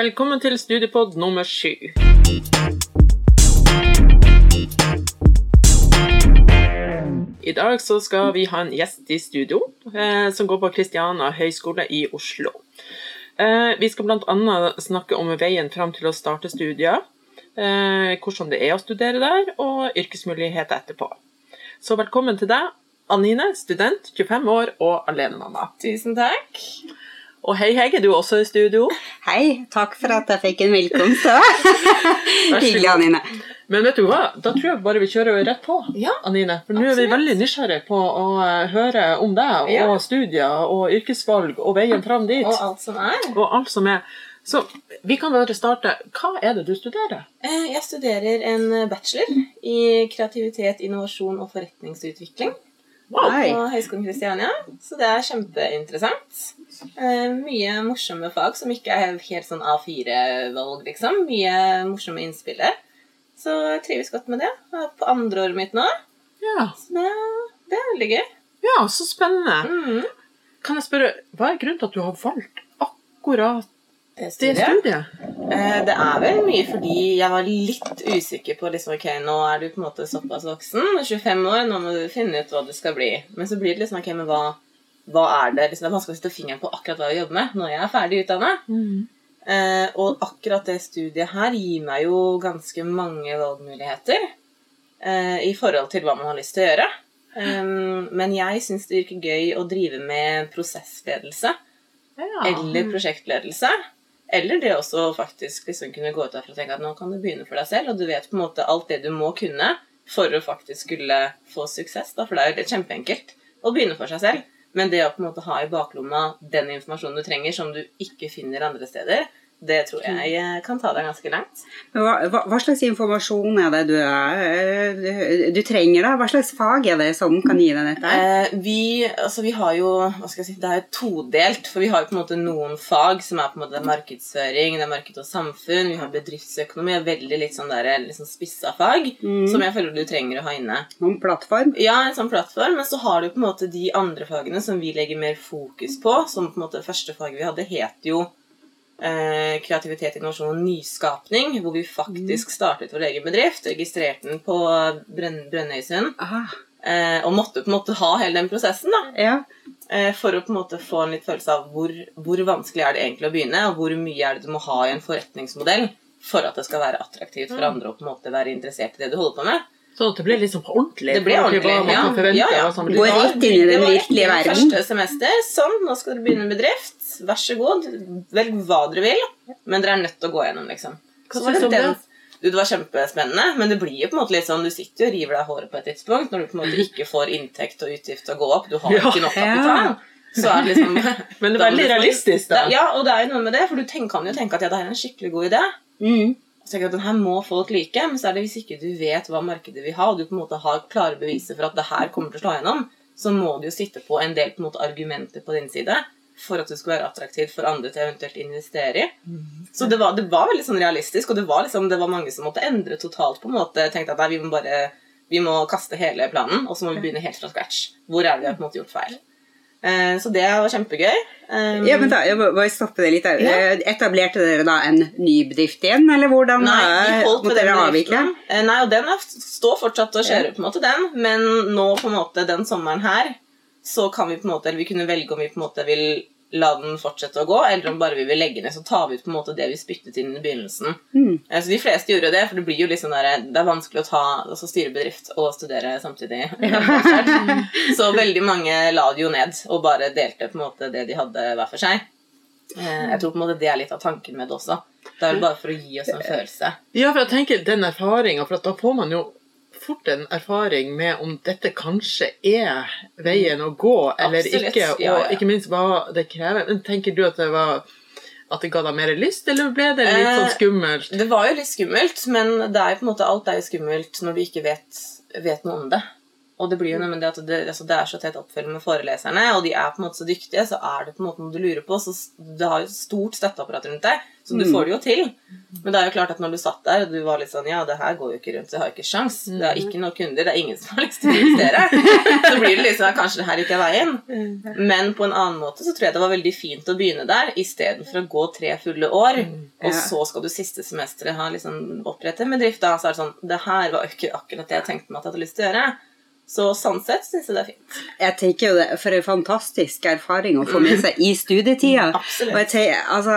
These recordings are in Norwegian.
Velkommen til studiepod nummer sju. I dag så skal vi ha en gjest i studio eh, som går på Kristiana høgskole i Oslo. Eh, vi skal bl.a. snakke om veien fram til å starte studier, eh, hvordan det er å studere der, og yrkesmuligheter etterpå. Så velkommen til deg, Anine, student, 25 år og alenemamma. Tusen takk. Og hei, Hege, du er også i studio. Hei, takk for at jeg fikk en velkomst. Hyggelig, Anine. Men vet du hva, da tror jeg bare vi kjører rett på, Ja, Anine. For nå er vi veldig nysgjerrige på å eh, høre om deg Ja. og studier og yrkesvalg og veien fram dit. Og alt som er. Og alt som er. Så vi kan bare starte. Hva er det du studerer? Eh, Jeg studerer en bachelor i kreativitet, innovasjon og forretningsutvikling Wow. på Høgskolen Kristiania. Så det er kjempeinteressant. Eh, Mye morsomme fag som ikke er helt sånn A4-valg, liksom. Mye morsomme innspill der. Så jeg trives godt med det. Jeg er på andre året mitt nå. Ja, Så det, det er veldig gøy. ja så spennende. Mm. Kan jeg spørre, hva er grunnen til at du har valgt akkurat Det det studiet. studiet? Eh, Det er vel mye fordi jeg var litt usikker på liksom, ok, nå er du på en måte såpass voksen, 25 år, nå må du finne ut hva du skal bli. Men så blir det liksom ok, men hva, hva er det? Liksom, det er vanskelig å sette fingeren på akkurat hva jeg jobber med når jeg er ferdig utdanna. Eh, og akkurat det studiet her gir meg jo ganske mange valgmuligheter eh, i forhold til hva man har lyst til å gjøre. Um, men jeg syns det virker gøy å drive med prosessledelse Ja. eller prosjektledelse. Eller det også faktisk liksom kunne gå ut derfra og tenke at nå kan du begynne for deg selv, og du vet på en måte alt det du må kunne for å faktisk skulle få suksess. Da, for det er jo kjempeenkelt å begynne for seg selv. Men det å på en måte ha i baklomma den informasjonen du trenger som du ikke finner andre steder, det tror jeg eh, kan ta deg ganske langt. Men Hva, hva, hva slags informasjon er det du, er, du, du trenger, da? Hva slags fag er det som kan gi deg dette? Eh, vi, altså vi har jo si, Det er todelt, for vi har jo på en måte noen fag som er på en måte markedsføring, det er marked og samfunn, vi har bedriftsøkonomi og veldig litt sånn der, sånn spissa fag som jeg føler du trenger å ha inne. Noen plattform? Ja, en sånn plattform, men så har du på en måte de andre fagene som vi legger mer fokus på, som på en måte første faget vi hadde, het jo eh, kreativitet, innovasjon og nyskapning, hvor vi faktisk startet vår egen bedrift, registrerte den på Brønn Brønnøysund, eh, og måtte på en måte ha hele den prosessen, da. ja. Eh, for å på en måte få en litt følelse av hvor, hvor vanskelig er det egentlig å begynne, og hvor mye er det du må ha i en forretningsmodell for at det skal være attraktivt for andre å på en måte være interessert i det du holder på med. Sånn at det ble liksom ordentlig. Det ble ordentlig, ja. Ja, ja. sånn. Gå rett inn i den virkelige verden. Første semester. Sånn, nå skal dere begynne en bedrift. Vær så god. Velg hva dere vil, men dere er nødt til å gå gjennom, liksom. Hva Så var synes den- det? Du, det var kjempespennende, men det blir jo på en måte litt sånn Du sitter jo og river deg i håret på et tidspunkt når du på en måte ikke får inntekt og utgift til å gå opp. Du har Ja. ikke nok kapital. Så er det liksom Men det er veldig realistisk, da. Ja, og det er jo noe med det, for du tenk, kan jo tenke at ja, det er en skikkelig god idé. Mm. Så tenker jeg at den her må folk like, men så er det hvis ikke du vet hva markedet vil ha, og du på en måte har klare beviser for at det her kommer til å slå gjennom, så må du jo sitte på en del på en måte, argumenter på din side for at du skal være attraktiv for andre til eventuelt å investere i. Så det var, det var veldig sånn realistisk, og det var, liksom, det var mange som måtte endre totalt. på en måte, tenkte at nei, vi må bare vi må kaste hele planen, og så må vi begynne helt fra scratch. Hvor er det vi har på en måte gjort feil? Eh, så det var kjempegøy. Eh, Ja, men da, jeg må bare stoppe det litt. Ja. Eh, Etablerte dere da en ny bedrift igjen, eller hvordan Nei, vi holdt måtte dere avvikle? Eh, Nei, og den er, står fortsatt og kjører, på en måte den. Men nå på en måte den sommeren her, så kan vi på en måte, eller vi kunne velge om vi på en måte vil la den fortsette å gå, eller om bare vi vil legge ned, så tar vi ut på en måte det vi spyttet inn i begynnelsen. Mm. Eh, Så de fleste gjorde det, for det blir jo litt sånn der, det er vanskelig å ta, altså styre bedrift og studere samtidig. så veldig mange la det jo ned, og bare delte på en måte det de hadde hver for seg. Eh, Jeg tror på en måte det er litt av tanken med det også. Det er vel bare for å gi oss en følelse. Ja, for jeg tenker den erfaringa, for at da får man jo fort en erfaring med om dette kanskje er veien å gå eller Absolutt, ikke, og ja, ja. ikke minst hva det krever. Men tenker du at det var at det ga deg mer lyst, eller ble det litt sånn Eh, skummelt? Det var jo litt skummelt, men det er på en måte alt er jo skummelt når du ikke vet, vet noe om det. Og det blir jo noe med det at det, altså det er så tett oppfølging med foreleserne, og de er på en måte så dyktige, så er det på en måte noe du lurer på. Så du har jo stort støtteapparat rundt deg, så du får det jo til. Men det er jo klart at når du satt der, og du var litt sånn Ja, det her går jo ikke rundt, jeg har ikke sjans. Det er ikke noen kunder, det er ingen som har lyst til å investere. så blir det liksom at kanskje det her ikke er veien. Men på en annen måte så tror jeg det var veldig fint å begynne der, istedenfor å gå tre fulle år, og så skal du siste semesteret ha liksom opprette en bedrift. Da så er det sånn Det her var ikke akkurat det jeg tenkte meg at jeg hadde lyst til å gjøre. Så sånn sett syns jeg det er fint. Jeg tenker jo det, For en fantastisk erfaring å få med seg i studietida. Absolutt. Og jeg tenker, altså,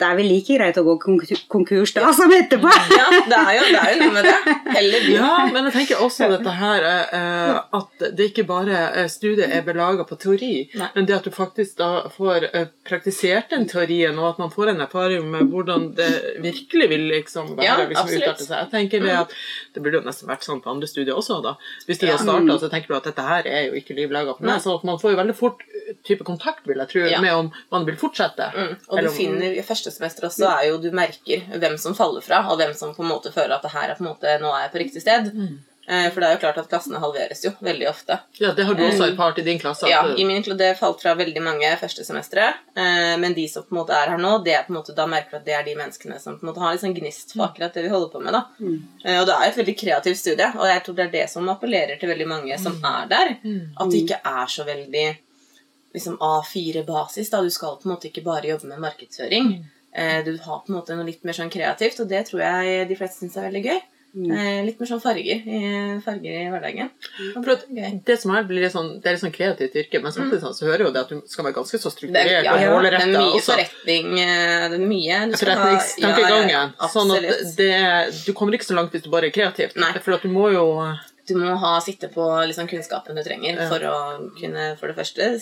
Det er vel like greit å gå konkurs da som etterpå. Ja, det er jo, det er jo noe med det. Heller. Ja, men jeg tenker også dette her eh, at det ikke bare eh, studiet er belaga på teori, Nei. men det at du faktisk da får eh, praktisert den teorien, og at man får en erfaring med hvordan det virkelig vil liksom være Ja, hvis absolutt. utarter seg. Jeg tenker det at det burde jo nesten vært sånn på andre studier også, da. Hvis du Ja. har starta, så tenker du at dette her er jo ikke liv laga for meg. Så man får jo veldig fort eh, type kontakt, vil jeg tro, Ja. med om man vil fortsette. Mm. Og Eller du finner i første semester også er jo du merker hvem som faller fra, og hvem som på en måte føler at det her er på en måte, nå er jeg på riktig sted. Eh, For det er jo klart at klassene halveres jo veldig ofte. Ja, det har du også erfart i din klasse. Ja, i min klasse det falt fra veldig mange første semestre, eh, men de som på en måte er her nå, det er på en måte, da merker du at det er de menneskene som på en måte har en sånn gnist for akkurat det vi holder på med. da. Eh, Og det er et veldig kreativt studie, og jeg tror det er det som appellerer til veldig mange som er der. At det ikke er så veldig liksom A4-basis. da, Du skal på en måte ikke bare jobbe med markedsføring. Eh, Du har på en måte noe litt mer sånn kreativt, og det tror jeg de fleste syns er veldig gøy. Eh, Litt mer sånn farger farger i hverdagen. Og det det som er, blir litt sånn, det er litt sånn kreativt yrke, men samtidig sånn, så hører jo det at du skal være ganske så Det, strukturert ja, og ja, det er mye også. forretning. eh, Det er mye du Forretningstankegangen. Ja, ja, sånn at det, du kommer ikke så langt hvis du bare er kreativ. Nei. For at du må jo Du må ha, sitte på liksom, kunnskapen du trenger Ja. for å kunne for det første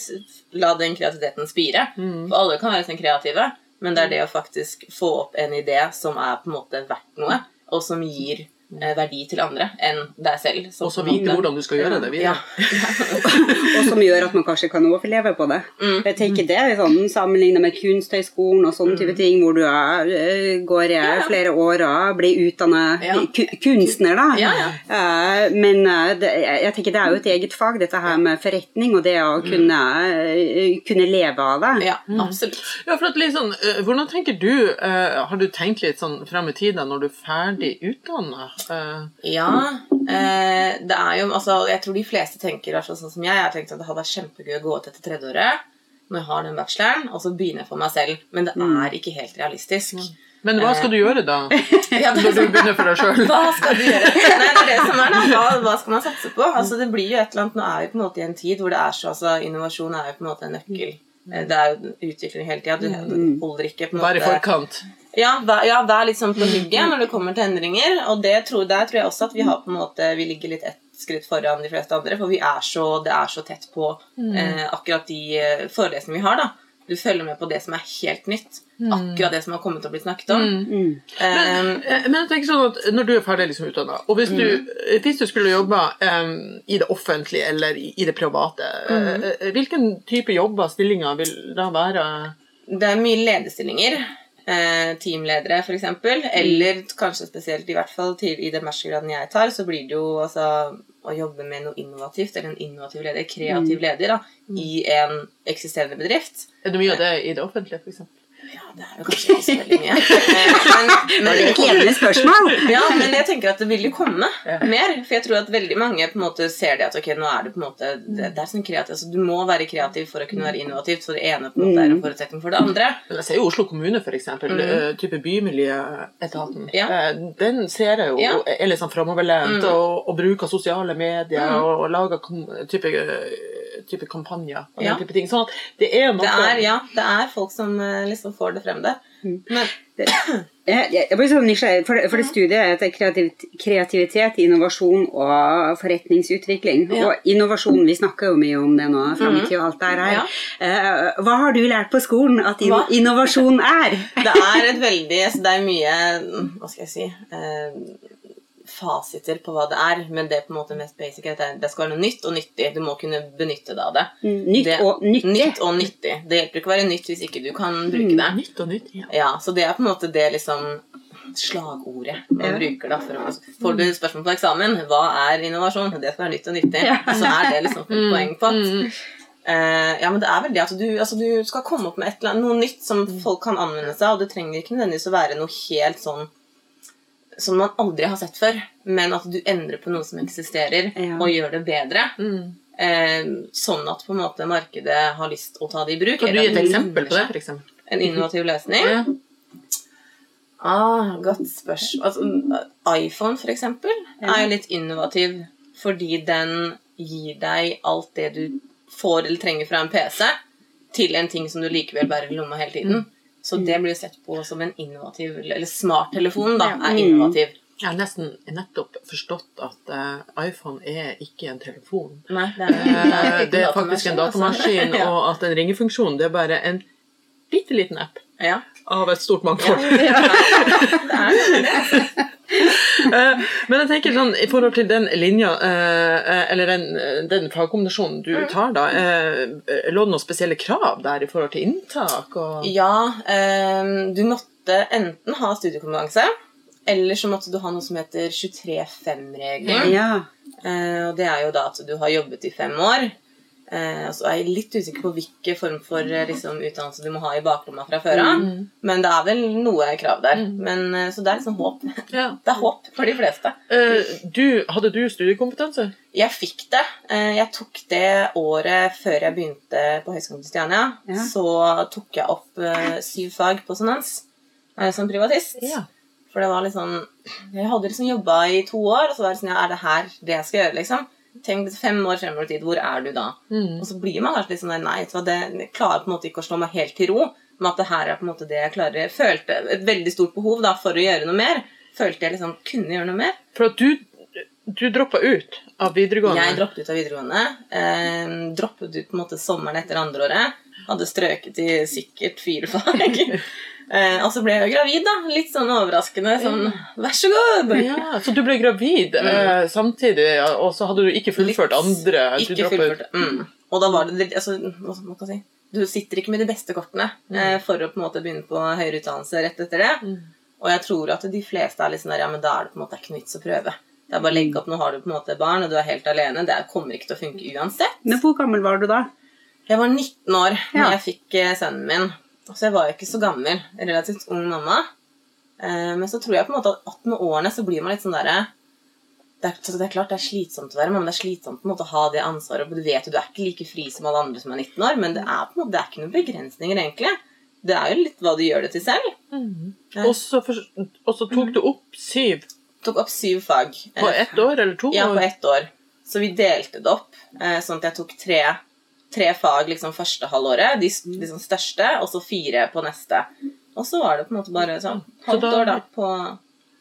la den kreativiteten spire. Mm. For alle kan være sånn kreative, men det er det å faktisk få opp en idé som er på en måte verdt noe, og som gir verdi til andre enn deg selv. Og så vite hvordan du skal gjøre det Ja. Og som gjør at man kanskje kan overleve på det. Mm. Jeg tenker det er sånn Sammenlignet med Kunsthøgskolen og sånne type ting, hvor du er, eh, går i Ja. flere år og blir utdanna Ja. kunstner, da. Ja, ja. Eh, Men eh, det, jeg tenker det er jo et eget fag, dette her med forretning, og det å kunne, eh, kunne leve av det. Ja, absolutt. Ja, for at litt sånn, eh, Hvordan tenker du eh, Har du tenkt litt sånn frem i tiden når du er ferdig utdanna? Ja, eh, det er jo altså, Jeg tror de fleste tenker Altså, sånn som jeg. Jeg har tenkt at det hadde vært kjempegøy å gå ut etter tredjeåret når jeg har den bacheloren, og så begynne for meg selv. Men det er ikke helt realistisk. men hva skal du gjøre da? Ja, Når du sånn, begynner for deg sjøl? hva skal du gjøre? Nei, det er det som er da. Hva, hva skal man satse på? Altså, det blir jo et eller annet, Nå er vi på en måte i en tid hvor det er så altså, Innovasjon er jo på en måte en nøkkel. Eh, Det er jo utvikling hele tida. Du du holder ikke på en Vær i forkant. ja, vær, ja, vær litt sånn på hugget når det kommer til endringer. Og det tror, der tror jeg også at vi har på en måte Vi ligger litt ett skritt foran de fleste andre, for vi er så, det er så tett på eh, akkurat de eh, forelesningene vi har. da. Du følger med på det som er helt nytt. Akkurat det som har kommet til å bli snakket om. Mm. Eh, Eh, Men jeg tenker sånn at når du er ferdig liksom utdanna, og hvis du, Mm. hvis du skulle jobba um, i det offentlige eller i, i det private, Mm. eh, hvilken type jobber, stillinger, vil da være det er mye lederstillinger. Eh, teamledere, f.eks. Eller kanskje spesielt, i hvert fall til, i den mastergraden jeg tar, så blir det jo altså, å jobbe med noe innovativt, eller en innovativ leder, kreativ leder, da, i en eksisterende bedrift. Er det mye av det i det offentlige, f.eks.? Ja, det er jo kanskje ikke så veldig mye. Men, Men, Det er et levende spørsmål. ja, men jeg tenker at det vil jo komme mer. For jeg tror at veldig mange på en måte ser det at ok, nå er det på en måte det, er sånn kreativ, altså Du må være kreativ for å kunne være innovativt, for det ene på en måte er en forutsetning for det andre. Jeg ser jo Oslo kommune, for eksempel, eh, type bymiljøetaten. Ja. Eh, Den ser jeg jo Ja. er litt sånn framoverlent og, og bruker sosiale medier og, og lager type, eh, type kampanjer og Ja. den type ting. Sånn at det er noe Det er, ja, det er folk som eh, liksom får det frem det. Men det, jeg, jeg blir sånn nysgjerrig, for, det- for det studiet heter kreativit, kreativitet, innovasjon og forretningsutvikling. Ja. Og innovasjon, vi snakker jo mye om det nå, framtid og alt det her. Ja. Eh, hva har du lært på skolen at in Hva? innovasjon er? det er et veldig Det er mye mm, Hva skal jeg si eh, Fasiter på hva det er. Men det er på en måte mest basic at det- skal være noe nytt og nyttig. Du må kunne benytte deg av det. Nytt det, og nyttig. Nytt og nyttig. Det hjelper ikke å være nytt hvis ikke du kan bruke det. nytt og nytt. Ja. Ja, så det er på en måte det liksom slagordet man Ja. bruker. da for å, Får du spørsmål på eksamen hva er innovasjon? Det skal være nytt og nyttig. Ja. Så er det liksom et poeng på. at Uh, ja, men det er vel det at du, altså, du skal komme opp med annet, noe nytt som folk kan anvende seg av. Det trenger ikke nødvendigvis å være noe helt sånn som man aldri har sett før, men at du endrer på noe som eksisterer, Ja. og gjør det bedre. Mm. Eh, sånn at på en måte markedet har lyst å ta det i bruk. Kan du gi et eksempel på det? for eksempel? En innovativ løsning? Ja. Ah, godt spørsmål. Altså, iPhone, for eksempel, er jo litt innovativ fordi den gir deg alt det du får eller trenger fra en PC, til en ting som du likevel bærer i lomma hele tiden. Så det blir sett på som en innovativ Eller smarttelefonen, da, er Mm. innovativ. Jeg har nesten nettopp forstått at uh, iPhone er ikke en telefon. Nei, det er, det, er det er faktisk en datamaskin, altså. ja. og at en ringefunksjon det er bare en bitte liten app ja. av et stort mangfold. Det er det. Eh, Men jeg tenker sånn, i forhold til den linja, eh, eh, eller den, den fagkombinasjonen du tar da, eh, lå det noen spesielle krav der i forhold til inntak? Og... Ja, ehm, du måtte enten ha studiekompetanse, eller så måtte du ha noe som heter 23-5-regelen. Ja. Eh, og det er jo da at du har jobbet i fem år. Eh, og så er jeg litt usikker på hvilken form for eh, liksom, utdannelse du må ha i baklomma fra før av. Mm. Men det er vel noe krav der. Men, eh, så det er liksom håp. Ja. Det er håp for de fleste. Eh, Du, hadde du studiekompetanse? Jeg fikk det. Eh, Jeg tok det året før jeg begynte på Høgskolen Kristiania. Ja. Så tok jeg opp eh, syv fag på sonans eh, som privatist. For det var litt sånn Jeg hadde liksom jobba i to år, og så var det sånn Ja, er det her det jeg skal gjøre, liksom? Tenk fem år fremover i tid, hvor er du da? Mm. Og så blir man kanskje litt sånn der, Nei, så det, jeg klarer på en måte ikke å slå meg helt til ro med at det her er på en måte det jeg klarer. Jeg følte et veldig stort behov da for å gjøre noe mer. Følte jeg liksom kunne gjøre noe mer. For at du, du droppa ut av videregående. Jeg droppet ut av videregående. Eh, droppet ut på en måte sommeren etter andreåret. Hadde strøket i sikkert fire fag. eh, og så ble jeg jo gravid, da. Litt sånn overraskende. Sånn vær så god! Ja, så du ble gravid eh, samtidig, og så hadde du ikke fullført Litt. andre? Ikke fullført. Mm. Og da var det altså, hva skal man si? Du sitter ikke med de beste kortene eh, for å på en måte begynne på høyere utdannelse rett etter det. Mm. Og jeg tror at de fleste er litt sånn der, ja, men da er det på en måte ikke noe vits å prøve. Det er bare å legge opp, Nå har du på en måte barn, og du er helt alene. Det kommer ikke til å funke uansett. Men hvor gammel var du da? Jeg var 19 år da Ja. jeg fikk eh, sønnen min. Så jeg var jo ikke så gammel. Relativt ung mamma. Eh, Men så tror jeg på en måte at 18 årene så blir man litt sånn derre det er, det er klart det er slitsomt å være mamma, det er slitsomt på en måte å ha det ansvaret. Du vet jo du er ikke like fri som alle andre som er 19 år, men det er på en måte, det er ikke noen begrensninger, egentlig. Det er jo litt hva du gjør det til selv. Mm. Ja. Og, så for, og så tok du opp syv Tok opp syv fag. på ett år eller to Ja, på ett år. Så vi delte det opp, eh, sånn at jeg tok tre, tre fag liksom første halvåret, de liksom største, og så fire på neste. Og så var det på en måte bare sånn halvt år da på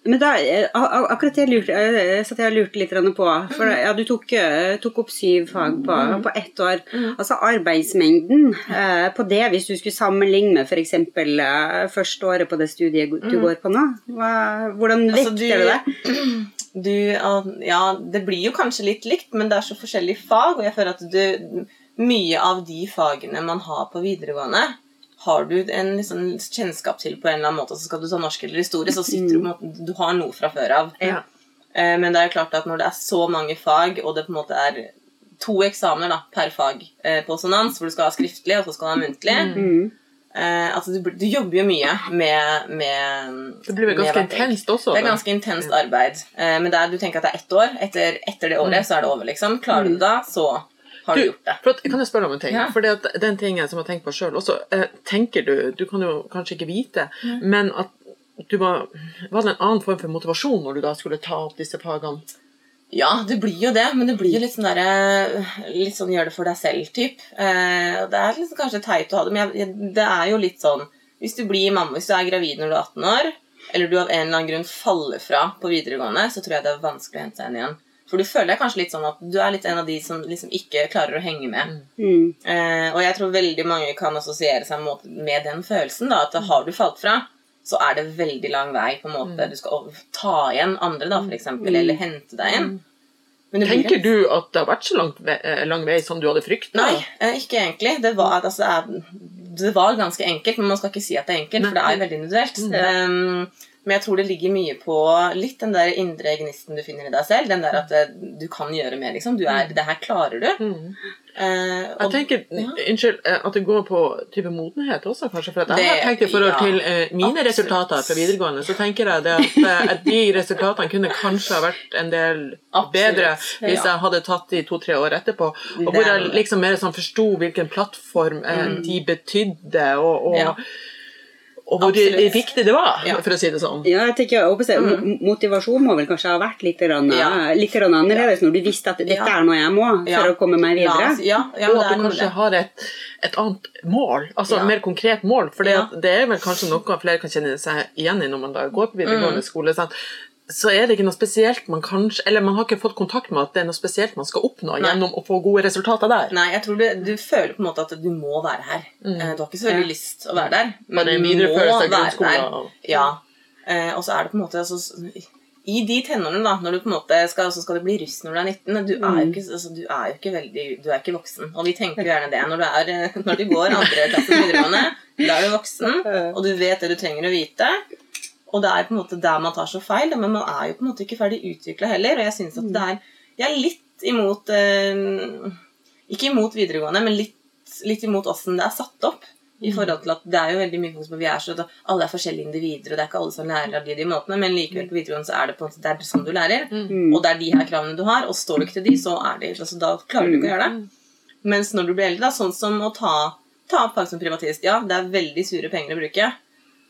Men da, eh, akkurat det lurte, eh, satt jeg og lurte litt på. For Mm. ja, du tok, eh, tok opp syv fag på, på ett år. Altså arbeidsmengden eh, på det, hvis du skulle sammenligne med f.eks. Eh, første året på det studiet du går på nå. Hva, hvordan vekter Altså, vekter du det? Du, ja, det blir jo kanskje litt likt, men det er så forskjellige fag, og jeg føler at du Mye av de fagene man har på videregående, har du en liksom kjennskap til på en eller annen måte. Så skal du ta norsk eller historie, så sitter du på en måte Du har noe fra før av. Ja. Eh, Men det er jo klart at når det er så mange fag, og det på en måte er to eksamener da, per fag eh, på sonans, hvor du skal ha skriftlig og så skal du ha muntlig Mm. eh, altså du, du jobber jo mye med, med Det blir vel ganske intenst også? Det er ganske intenst arbeid. Men det er, du tenker at det er ett år. Etter, etter det året så er det over, liksom. Klarer du det da, så har du, Du, gjort det. at, kan jeg spørre om en ting? Ja. For Den tingen som jeg tenkt på sjøl også, eh, tenker du Du kan jo kanskje ikke vite, men at du var, var det en annen form for motivasjon når du da skulle ta opp disse fagene? Ja, det blir jo det, men det blir jo litt sånn derre Litt sånn gjør det for deg selv-typ. Eh, det er liksom kanskje teit å ha det, men jeg, det er jo litt sånn Hvis du blir mamma, hvis du er gravid når du er 18 år, eller du av en eller annen grunn faller fra på videregående, så tror jeg det er vanskelig å hente seg inn igjen. For du føler deg kanskje litt sånn at du er litt en av de som liksom ikke klarer å henge med. Mm. Eh, og jeg tror veldig mange kan assosiere seg med, med den følelsen. da, At har du falt fra, så er det veldig lang vei. på en måte, Du skal ta igjen andre, da, for eksempel, eller hente deg inn. Men Tenker en- du at det har vært så langt ve eh, lang vei som du hadde frykta? Nei, eh, ikke egentlig. Det var, altså, det var ganske enkelt, men man skal ikke si at det er enkelt, for det er jo veldig individuelt. Um, Men jeg tror det ligger mye på litt den der indre gnisten du finner i deg selv. Den der at eh, du kan gjøre mer, liksom. Du er, det her klarer du. Mm. Eh, Jeg tenker, ja. unnskyld, eh, at det går på type modenhet også, kanskje. For jeg har tenkt i forhold ja, til eh, mine absolutt. resultater fra videregående, så tenker jeg det at, at de resultatene kunne kanskje ha vært en del Absolutt, bedre hvis ja. jeg hadde tatt de to-tre år etterpå. Og hvor jeg liksom mer sånn forsto hvilken plattform eh, de betydde, og, og, Ja. Og hvor Absolutt. viktig det var, Ja. for å si det sånn. Ja, jeg tenker, jeg håper jeg, Motivasjon må vel kanskje ha vært litt, rann, Ja. litt annerledes når du visste at dette Ja. er noe jeg må for Ja. å komme meg videre. Ja, ja, og at du kanskje det. har et, et annet mål, altså Ja. et mer konkret mål. For Ja. det er vel kanskje noe flere kan kjenne seg igjen i når man da går på videregående Mm. skole. Sant? Så er det ikke noe spesielt man kanskje Eller man har ikke fått kontakt med at det er noe spesielt man skal oppnå Nei. gjennom å få gode resultater der. Nei, jeg tror du, du føler på en måte at du må være her. Mm. Du har ikke så veldig Ja. lyst å være der, men Bare du må være der. Ja. Eh, og så er det på en måte altså, I de tenårene, da, når du på en måte skal, så skal du bli russ når du er 19 Du er jo ikke, altså, du er jo ikke veldig Du er ikke voksen. Og vi tenker gjerne det når du, er, eh, når du går andre klasse på videregående. Da er du voksen, og du vet det du trenger å vite. Og det er på en måte der man tar så feil, men man er jo på en måte ikke ferdig utvikla heller. Og jeg synes at det er Jeg er litt imot eh, Ikke imot videregående, men litt, litt imot åssen det er satt opp. I forhold til at Det er jo veldig mye på vi er så, alle er forskjellige individer, og det er ikke alle som lærer av de de måtene, men likevel på videregående så er det på en måte det er sånn du lærer. Mm. Og det er de her kravene du har, og står du ikke til de, så er det altså, Da klarer du ikke å gjøre det. Mens når du blir eldre, da, sånn som å ta, ta opp fag som privatist Ja, det er veldig sure penger å bruke,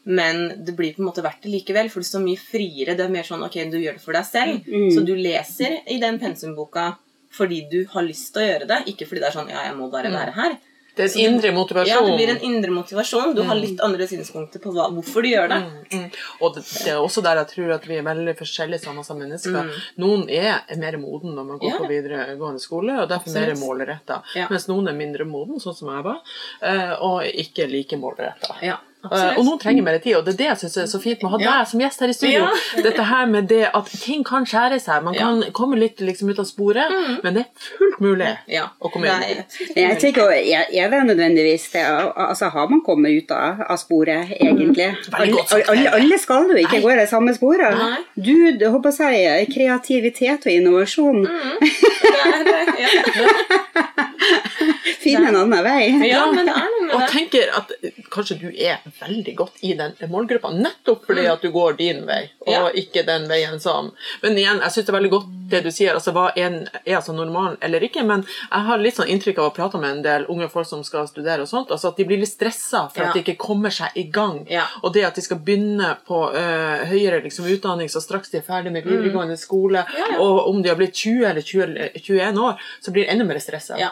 men det blir på en måte verdt det likevel, for det står mye friere. Det er mer sånn ok, du gjør det for deg selv. Mm. Så du leser i den pensumboka fordi du har lyst til å gjøre det, ikke fordi det er sånn ja, jeg må bare være her. Det er en indre motivasjon. Ja, det blir en indre motivasjon. Du har litt andre synspunkter på hva, hvorfor du gjør det. Mm, mm. Og det, det er også der jeg tror at vi er veldig forskjellige sammen som mennesker. Noen er mer moden når man går Mm. Ja. på videregående skole, og derfor mer Absolutt. målretta. Ja. Mens noen er mindre moden, sånn som jeg var, eh, og ikke like målretta. Ja, absolutt. Og noen trenger mer tid, og det er det jeg syns er så fint med å ha Ja. deg som gjest her i studio. Ja. Dette her med det at ting kan skjære seg. Man Ja. Mm. kan komme litt liksom ut av sporet, men det er fullt mulig ja. å komme inn. Nei, Jeg tenker, er, er det nødvendigvis det? Altså, Har man kommet ut av, av sporet, egentlig? Veldig Alle, alle, alle skal jo ikke Nei. gå det samme sporet. Nei. Du, det håper jeg, kreativitet og innovasjon. det er det. Ja. Finn en annen vei. ja, men det er noe med Og tenker at eh, kanskje du er veldig godt i den målgruppa, nettopp fordi at du går din vei, og Mm. Ja. ikke den veien som Men igjen, jeg syns det er veldig godt det du sier. altså Hva en er altså normal eller ikke? Men jeg har litt sånn inntrykk av å prate med en del unge folk som skal studere, og sånt, altså at de blir litt stressa for Ja. at de ikke kommer seg i gang. Ja. Og det at de skal begynne på uh, høyere liksom, utdanning så straks de er ferdig med videregående skole, Mm. Og om de har blitt 20 eller 20, 21 år, så blir de enda mer stressa. Ja.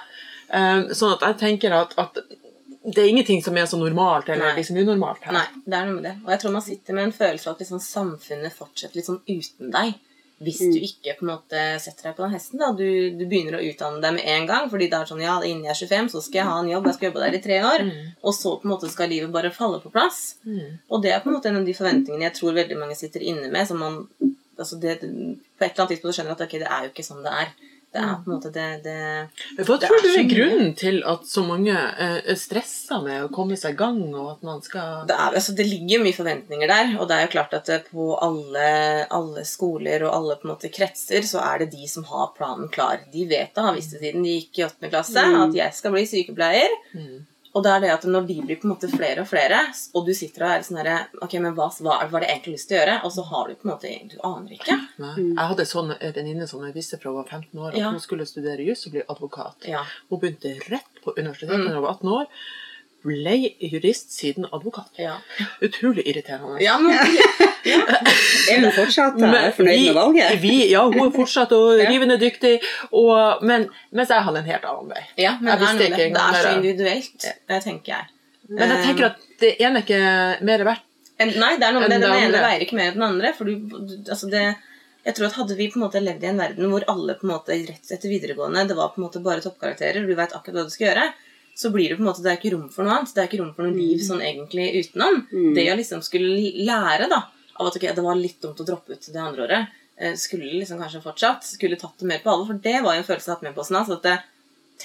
Um, sånn at jeg tenker at, at det er ingenting som er så normalt eller Nei. liksom unormalt her. Nei, det er noe med det. Og jeg tror man sitter med en følelse av at liksom samfunnet fortsetter litt sånn uten deg. Hvis du ikke på en måte setter deg på den hesten. da. Du, du begynner å utdanne deg med en gang. fordi det er sånn, ja, innen jeg er 25, så skal jeg ha en jobb. Jeg skal jobbe der i tre år. Og så på en måte skal livet bare falle på plass. Og det er på en måte en av de forventningene jeg tror veldig mange sitter inne med. som man, altså det, På et eller annet tidspunkt skjønner at ok, det er jo ikke sånn det er. Det er på en måte det, det Hva Det tror du er grunnen til at så mange eh, er stressa med å komme seg i gang, og at man skal det, er, altså, det ligger mye forventninger der, og det er jo klart at på alle, alle skoler og alle måte kretser så er det de som har planen klar. De vet det, har visst det siden de gikk i åttende klasse, at jeg skal bli sykepleier. Mm. Og det er det at når de blir på en måte flere og flere, og du sitter og er sånn herre Ok, men hva, hva var det egentlig lyst til å gjøre? Og så har du på en måte Du aner ikke. Nei. Jeg hadde sånn, en venninne som jeg visste fra hun var 15 år at Ja. hun skulle studere juss og bli advokat. Ja. Hun begynte rett på universitetet Mm. hun var 18 år. Ble jurist siden advokat. Ja, Utrolig irriterende. ja men Er hun fortsatt eh, Men fornøyd vi- med valget? Vi, ja, hun er fortsatt og Ja. rivende dyktig, og, men, mens jeg hadde en helt annen vei. Ja, men Jeg det er, noe det. det er så individuelt, det tenker jeg. Men jeg tenker at det ene er ikke mer verdt. En, nei, det er noe med det. Den det ene veier ikke mer enn den andre. For du, du, altså det, jeg tror at Hadde vi på en måte levd i en verden hvor alle på en måte rett etter videregående det var på en måte bare toppkarakterer, du vet akkurat hva du skal gjøre, så blir det på en måte, det er ikke rom for noe annet. Det er ikke rom for noe liv sånn egentlig utenom. Det å liksom skulle lære da, av at okay, det var litt dumt å droppe ut det andre året, eh, skulle liksom kanskje fortsatt, skulle tatt det mer på alvor. For det var jo en følelse jeg har hatt med på sånn, at det,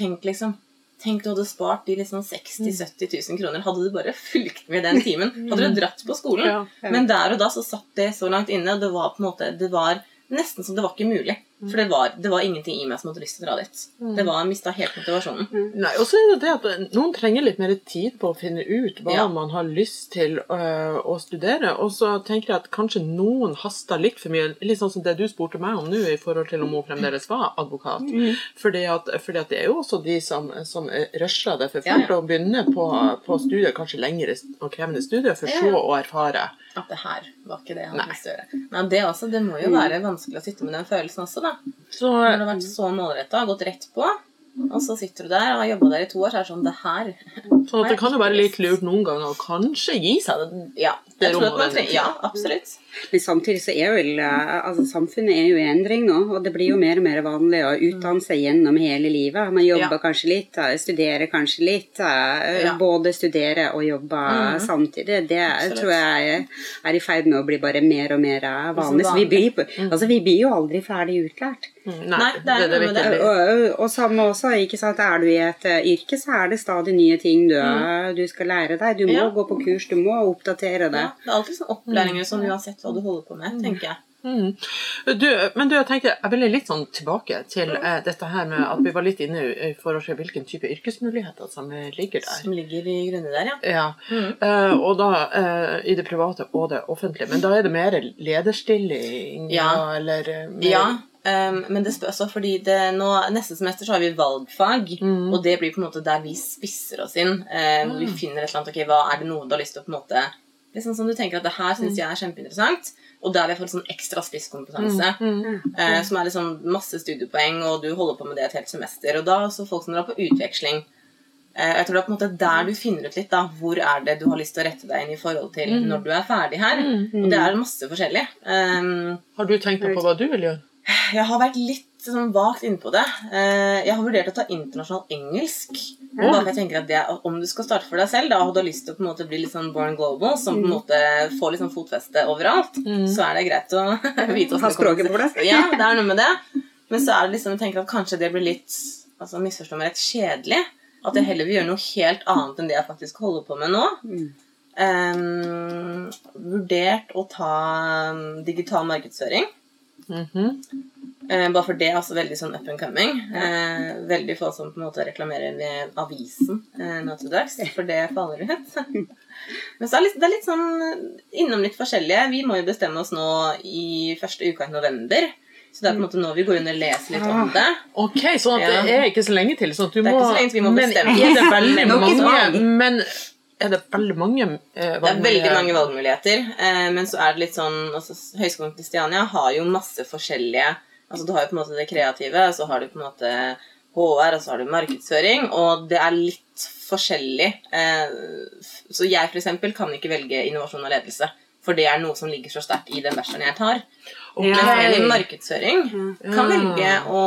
tenk liksom Tenk du hadde spart de liksom 60 000-70 000 kroner. Hadde du bare fulgt med den timen, hadde du dratt på skolen. Men der og da så satt det så langt inne, og det var på en måte Det var nesten som det var ikke mulig. For det var, det var ingenting i meg som hadde lyst til å dra dit. Det var mista helt motivasjonen. Nei, og så er det det at noen trenger litt mer tid på å finne ut hva Ja. man har lyst til å, å studere. Og så tenker jeg at kanskje noen haster litt for mye, litt sånn som det du spurte meg om nå, i forhold til om hun fremdeles var advokat. Fordi, at, fordi at det er jo også de som, som rusher det for Ja, fort ja. å begynne på, på studier, kanskje lengre og krevende studier, for Ja, så ja. å erfare. At det her var ikke det han Nei. lyst å gjøre. Nei, det, også, det må jo være vanskelig å sitte med den følelsen også, da. Så Når du har vært så målretta og gått rett på, og så sitter du der og har jobba der i to år, så er det sånn Det her Så det kan jo være litt lurt noen ganger å kanskje gi seg det, Ja. Det rommet ja, absolutt. Men samtidig så er vel eh, altså Samfunnet er jo i endring nå, og det blir jo mer og mer vanlig å utdanne seg gjennom hele livet. Man jobber Ja. kanskje litt, eh, studerer kanskje litt. eh, Ja. Både studere og jobbe samtidig. Det Absolutt. tror jeg er i ferd med å bli bare mer og mer vanlig. Så vi blir, altså, vi blir jo aldri ferdig utlært. Nei, det er det med det. Og, og samme også, ikke sant, er du i et yrke, så er det stadig nye ting du, mm. du skal lære deg. Du må Ja. gå på kurs, du må oppdatere det. Ja, det er alltid sånn opplæringer som uansett hva du holder på med, tenker jeg. Mm. Du, men du, jeg tenkte, jeg ville litt sånn tilbake til eh, dette her med at vi var litt inne i forhold til hvilken type yrkesmuligheter som ligger der. Som ligger i grunnen der, ja. Ja, eh, og da eh, i det private og det offentlige. Men da er det mer lederstilling Ja. eller eh, mer Ja, Um, men det spørs også fordi det nå, neste semester så har vi valgfag, og det blir på en måte der vi spisser oss inn. eh, hvor vi finner et eller annet, ok, hva er det noe du har lyst til å på en måte Liksom som du tenker at det her syns jeg er kjempeinteressant, og der vil jeg få sånn ekstra spisskompetanse. Eh, som er liksom masse studiepoeng, og du holder på med det et helt semester. Og da også folk som drar på utveksling. Eh, jeg tror det er på en måte der du finner ut litt da, hvor er det du har lyst til å rette deg inn i forhold til når du er ferdig her. Og det er masse forskjellig. Um, Har du tenkt noe på hva du vil gjøre? jeg har vært litt sånn vagt innpå det. Eh, Jeg har vurdert å ta internasjonal engelsk. Bare for jeg tenker at det, Om du skal starte for deg selv da, og du har lyst til å på en måte bli litt sånn born global, som på en måte får litt sånn fotfeste overalt, så er det greit å vite Ha språket på det. Ja, det er noe med det. Men så er det liksom, jeg tenker at kanskje det blir litt altså misforstå meg rett kjedelig. At jeg heller vil gjøre noe helt annet enn det jeg faktisk holder på med nå. Em, vurdert å ta digital markedsføring. Mhm. Eh, bare for det er altså veldig sånn up and coming. Eh, veldig få som på en måte reklamerer ved avisen eh, nå til dags, for det faller ut. Men så er det, litt, det er litt sånn eh, innom litt forskjellige. Vi må jo bestemme oss nå i første uka i november. Så det er på en måte nå vi går inn og leser litt om det. Ok, sånn at det er ikke så lenge til. Sånn at du Det er må, ikke så lenge til vi må men er det veldig mange. Men er det veldig mange eh, Det er veldig mange valgmuligheter. Eh, men så er det litt sånn altså, Høgskolen Kristiania har jo masse forskjellige Altså Du har jo på en måte det kreative, så har du på en måte HR, og så har du markedsføring, og det er litt forskjellig. Eh, så jeg for eksempel kan ikke velge innovasjon og ledelse. For det er noe som ligger så sterkt i den bacheloren jeg tar. Okay. Men en i markedsføring kan velge å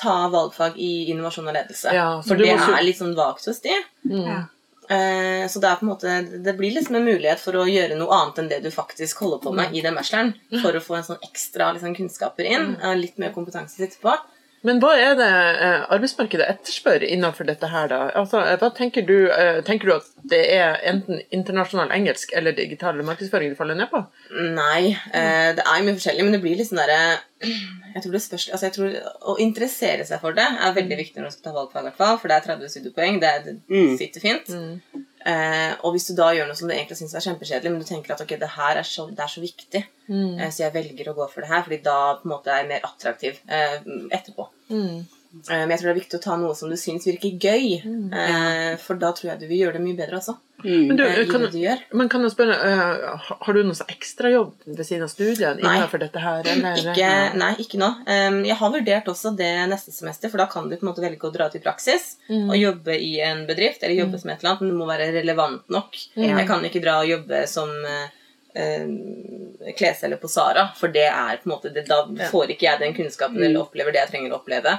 ta valgfag i innovasjon og ledelse. Ja, for det er litt sånn vagt hos de. Mm. Eh, Så det er på en måte Det blir liksom en mulighet for å gjøre noe annet enn det du faktisk holder på med i den bacheloren. For å få en sånn ekstra liksom, kunnskaper inn. Mm. Litt mer kompetanse å sitte på. Men hva er det eh, arbeidsmarkedet etterspør innenfor dette her, da? Altså, eh, hva tenker du, eh, tenker du at det er enten internasjonal engelsk eller digital markedsføring du faller ned på? Nei, eh, det er jo mye forskjellig, men det blir litt sånn derre jeg tror det spørs, altså jeg tror Å interessere seg for det er veldig viktig når du skal ta valgfag, i hvert fall, for det er 30 studiepoeng. Det, er, det Mm. sitter fint. Eh, og hvis du da gjør noe som du egentlig syns er kjempekjedelig, men du tenker at ok, det her er så, det er så viktig, eh, så jeg velger å gå for det her, fordi da på en måte er jeg mer attraktiv eh, etterpå. Mm. Eh, Men jeg tror det er viktig å ta noe som du syns virker gøy, eh, for da tror jeg du vil gjøre det mye bedre også. Mm. Men, du, eh, kan, du men kan jeg spørre, har- du noe ekstrajobb ved siden av studiet Nei. innenfor dette her? Eller? Ikke, nei, ikke nå. Um, jeg har vurdert også det neste semester, for da kan du på en måte velge å dra til praksis praksis og jobbe i en bedrift, eller jobbe som et eller annet, men det må være relevant nok. Jeg kan ikke dra og jobbe som uh, klesselger på Sara, for det er på en måte det, Da får ikke jeg den kunnskapen eller opplever det jeg trenger å oppleve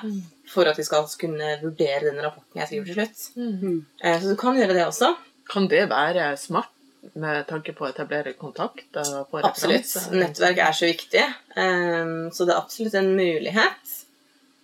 for at vi skal kunne vurdere den rapporten jeg skriver til slutt. Eh, så du kan gjøre det også. Kan det være smart med tanke på å etablere kontakt? og Absolutt. Nettverk er så viktig. Um, så det er absolutt en mulighet.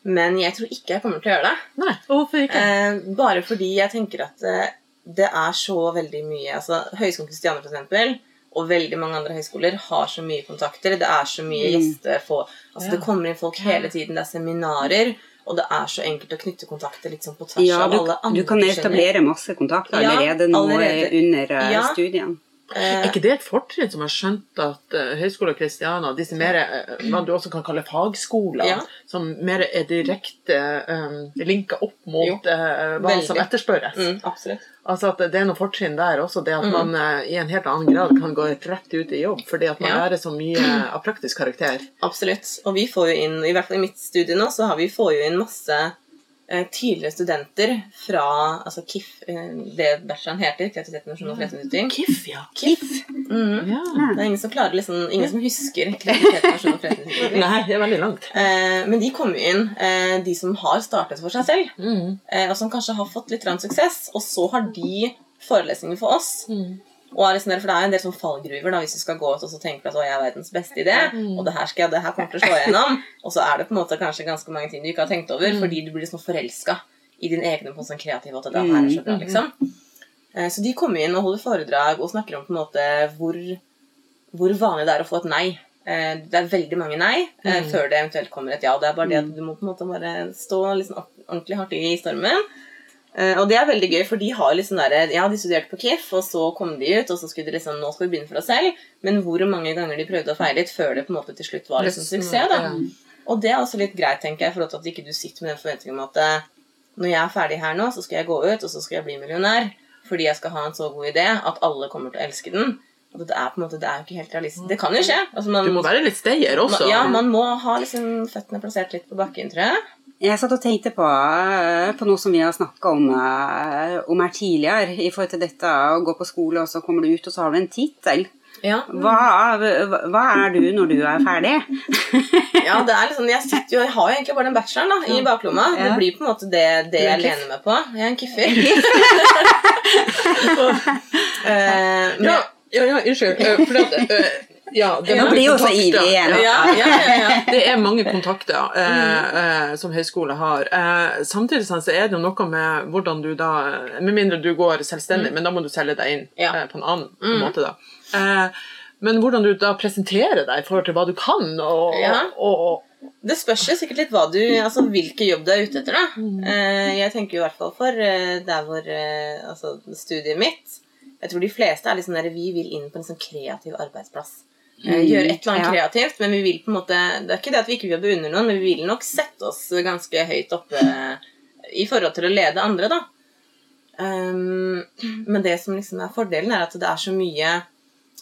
Men jeg tror ikke jeg kommer til å gjøre det. Nei, hvorfor ikke? Eh, bare fordi jeg tenker at eh, det er så veldig mye altså Høgskolen Kristiania, for eksempel, og veldig mange andre høyskoler har så mye kontakter. Det er så mye Mm. gjester få, altså Ja. Det kommer inn folk hele tiden, det er seminarer. Og det er så enkelt å knytte kontakter sånn på tvers Ja, av alle andre du kan etablere masse kontakter Ja, allerede nå allerede. under eh, Ja. studiene. Eh, Er ikke det et fortrinn som har skjønt at uh, Høgskolen Kristiana, disse mer, eh, hva du også kan kalle fagskoler, Ja. som mer er direkte uh, linka opp mot eh, hva veldig. som etterspørres? mm, absolutt. Altså at det er noe fortrinn der også, det at Mm. man eh, i en helt annen grad kan gå rett ut i jobb, fordi at man Ja. lærer så mye av praktisk karakter. Absolutt. Og vi får jo inn, i hvert fall i mitt studie nå, så har vi får jo inn masse tidligere studenter fra altså KIF, eh, det bacheloren heter, kreativitet, nasjonal og forretningsutvikling. KIF, ja. KIF. Mm. ja. Det er ingen som klarer liksom, ingen som husker kreativitet, nasjonal og forretningsutvikling. Nei, det er veldig langt. Eh, men de kommer inn, eh, de som har startet for seg selv, Mm. eh, og som kanskje har fått litt suksess, og så har de forelesninger for oss. Mm. Og er liksom der, for det er en del sånn fallgruver da, hvis du skal gå ut og så tenke at å, jeg er verdens beste idé, Mm. og det her, skal jeg, det her kommer til å slå igjennom. og så er det på en måte kanskje ganske mange ting du ikke har tenkt over, Mm. fordi du blir liksom forelska i din egen på sånn kreativ måte. Det her er så bra, Mm. liksom. Eh, så de kommer inn og holder foredrag og snakker om på en måte hvor, hvor vanlig det er å få et nei. Eh, Det er veldig mange nei eh, Mm. før det eventuelt kommer et ja. Det er bare det at du må på en måte bare stå liksom ordentlig hardt i stormen. Eh, og det er veldig gøy, for de har liksom der, ja, de studerte på KIF, og så kom de ut, og så skulle de liksom, nå skal vi begynne for oss selv. Men hvor mange ganger de prøvde å feile litt før det på en måte til slutt var liksom suksess. da. Og det er også litt greit, tenker jeg, for at ikke du sitter med den forventningen om at eh, når jeg er ferdig her nå, så skal jeg gå ut, og så skal jeg bli millionær. Fordi jeg skal ha en så god idé at alle kommer til å elske den. Og det er på en måte, det er jo ikke helt realistisk. Det kan jo skje. Altså, man, Du må være litt stayer også. man, ja, man må ha liksom føttene plassert litt på bakken, tror jeg. Jeg satt og tenkte på, eh, på noe som vi har snakka om, eh, om her tidligere, i forhold til dette å gå på skole, og så kommer du ut, og så har du en tittel. Ja. Hva, hva- er du når du er ferdig? Ja, det er liksom, jeg, sitter jeg har jo egentlig bare den bacheloren da, i baklomma. Det blir på en måte det, det jeg lener meg på. Jeg er en kiffer. uh, men, Ja, ja, ja unnskyld. Uh, fordi at, eh, ja, det Nå blir jo så ivrig igjen. ja, ja, ja. Det er mange kontakter eh, eh, som høyskole har. Eh, samtidig så er det jo noe med hvordan du da Med mindre du går selvstendig, men da må du selge deg inn eh, på en annen måte, da. Eh, men hvordan du da presenterer deg i forhold til hva du kan, og, Ja. og, og Det spørs jo sikkert litt du, altså hvilken jobb du er ute etter. da. Eh, jeg tenker jo i hvert fall for der hvor altså studiet mitt Jeg tror de fleste er liksom der vi vil inn på en sånn kreativ arbeidsplass. Eh, gjøre et eller annet ja. kreativt, men vi vil på en måte Det er ikke det at vi ikke vil jobbe under noen, men vi vil nok sette oss ganske høyt oppe i forhold til å lede andre, da. Um, men det som liksom er fordelen, er at det er så mye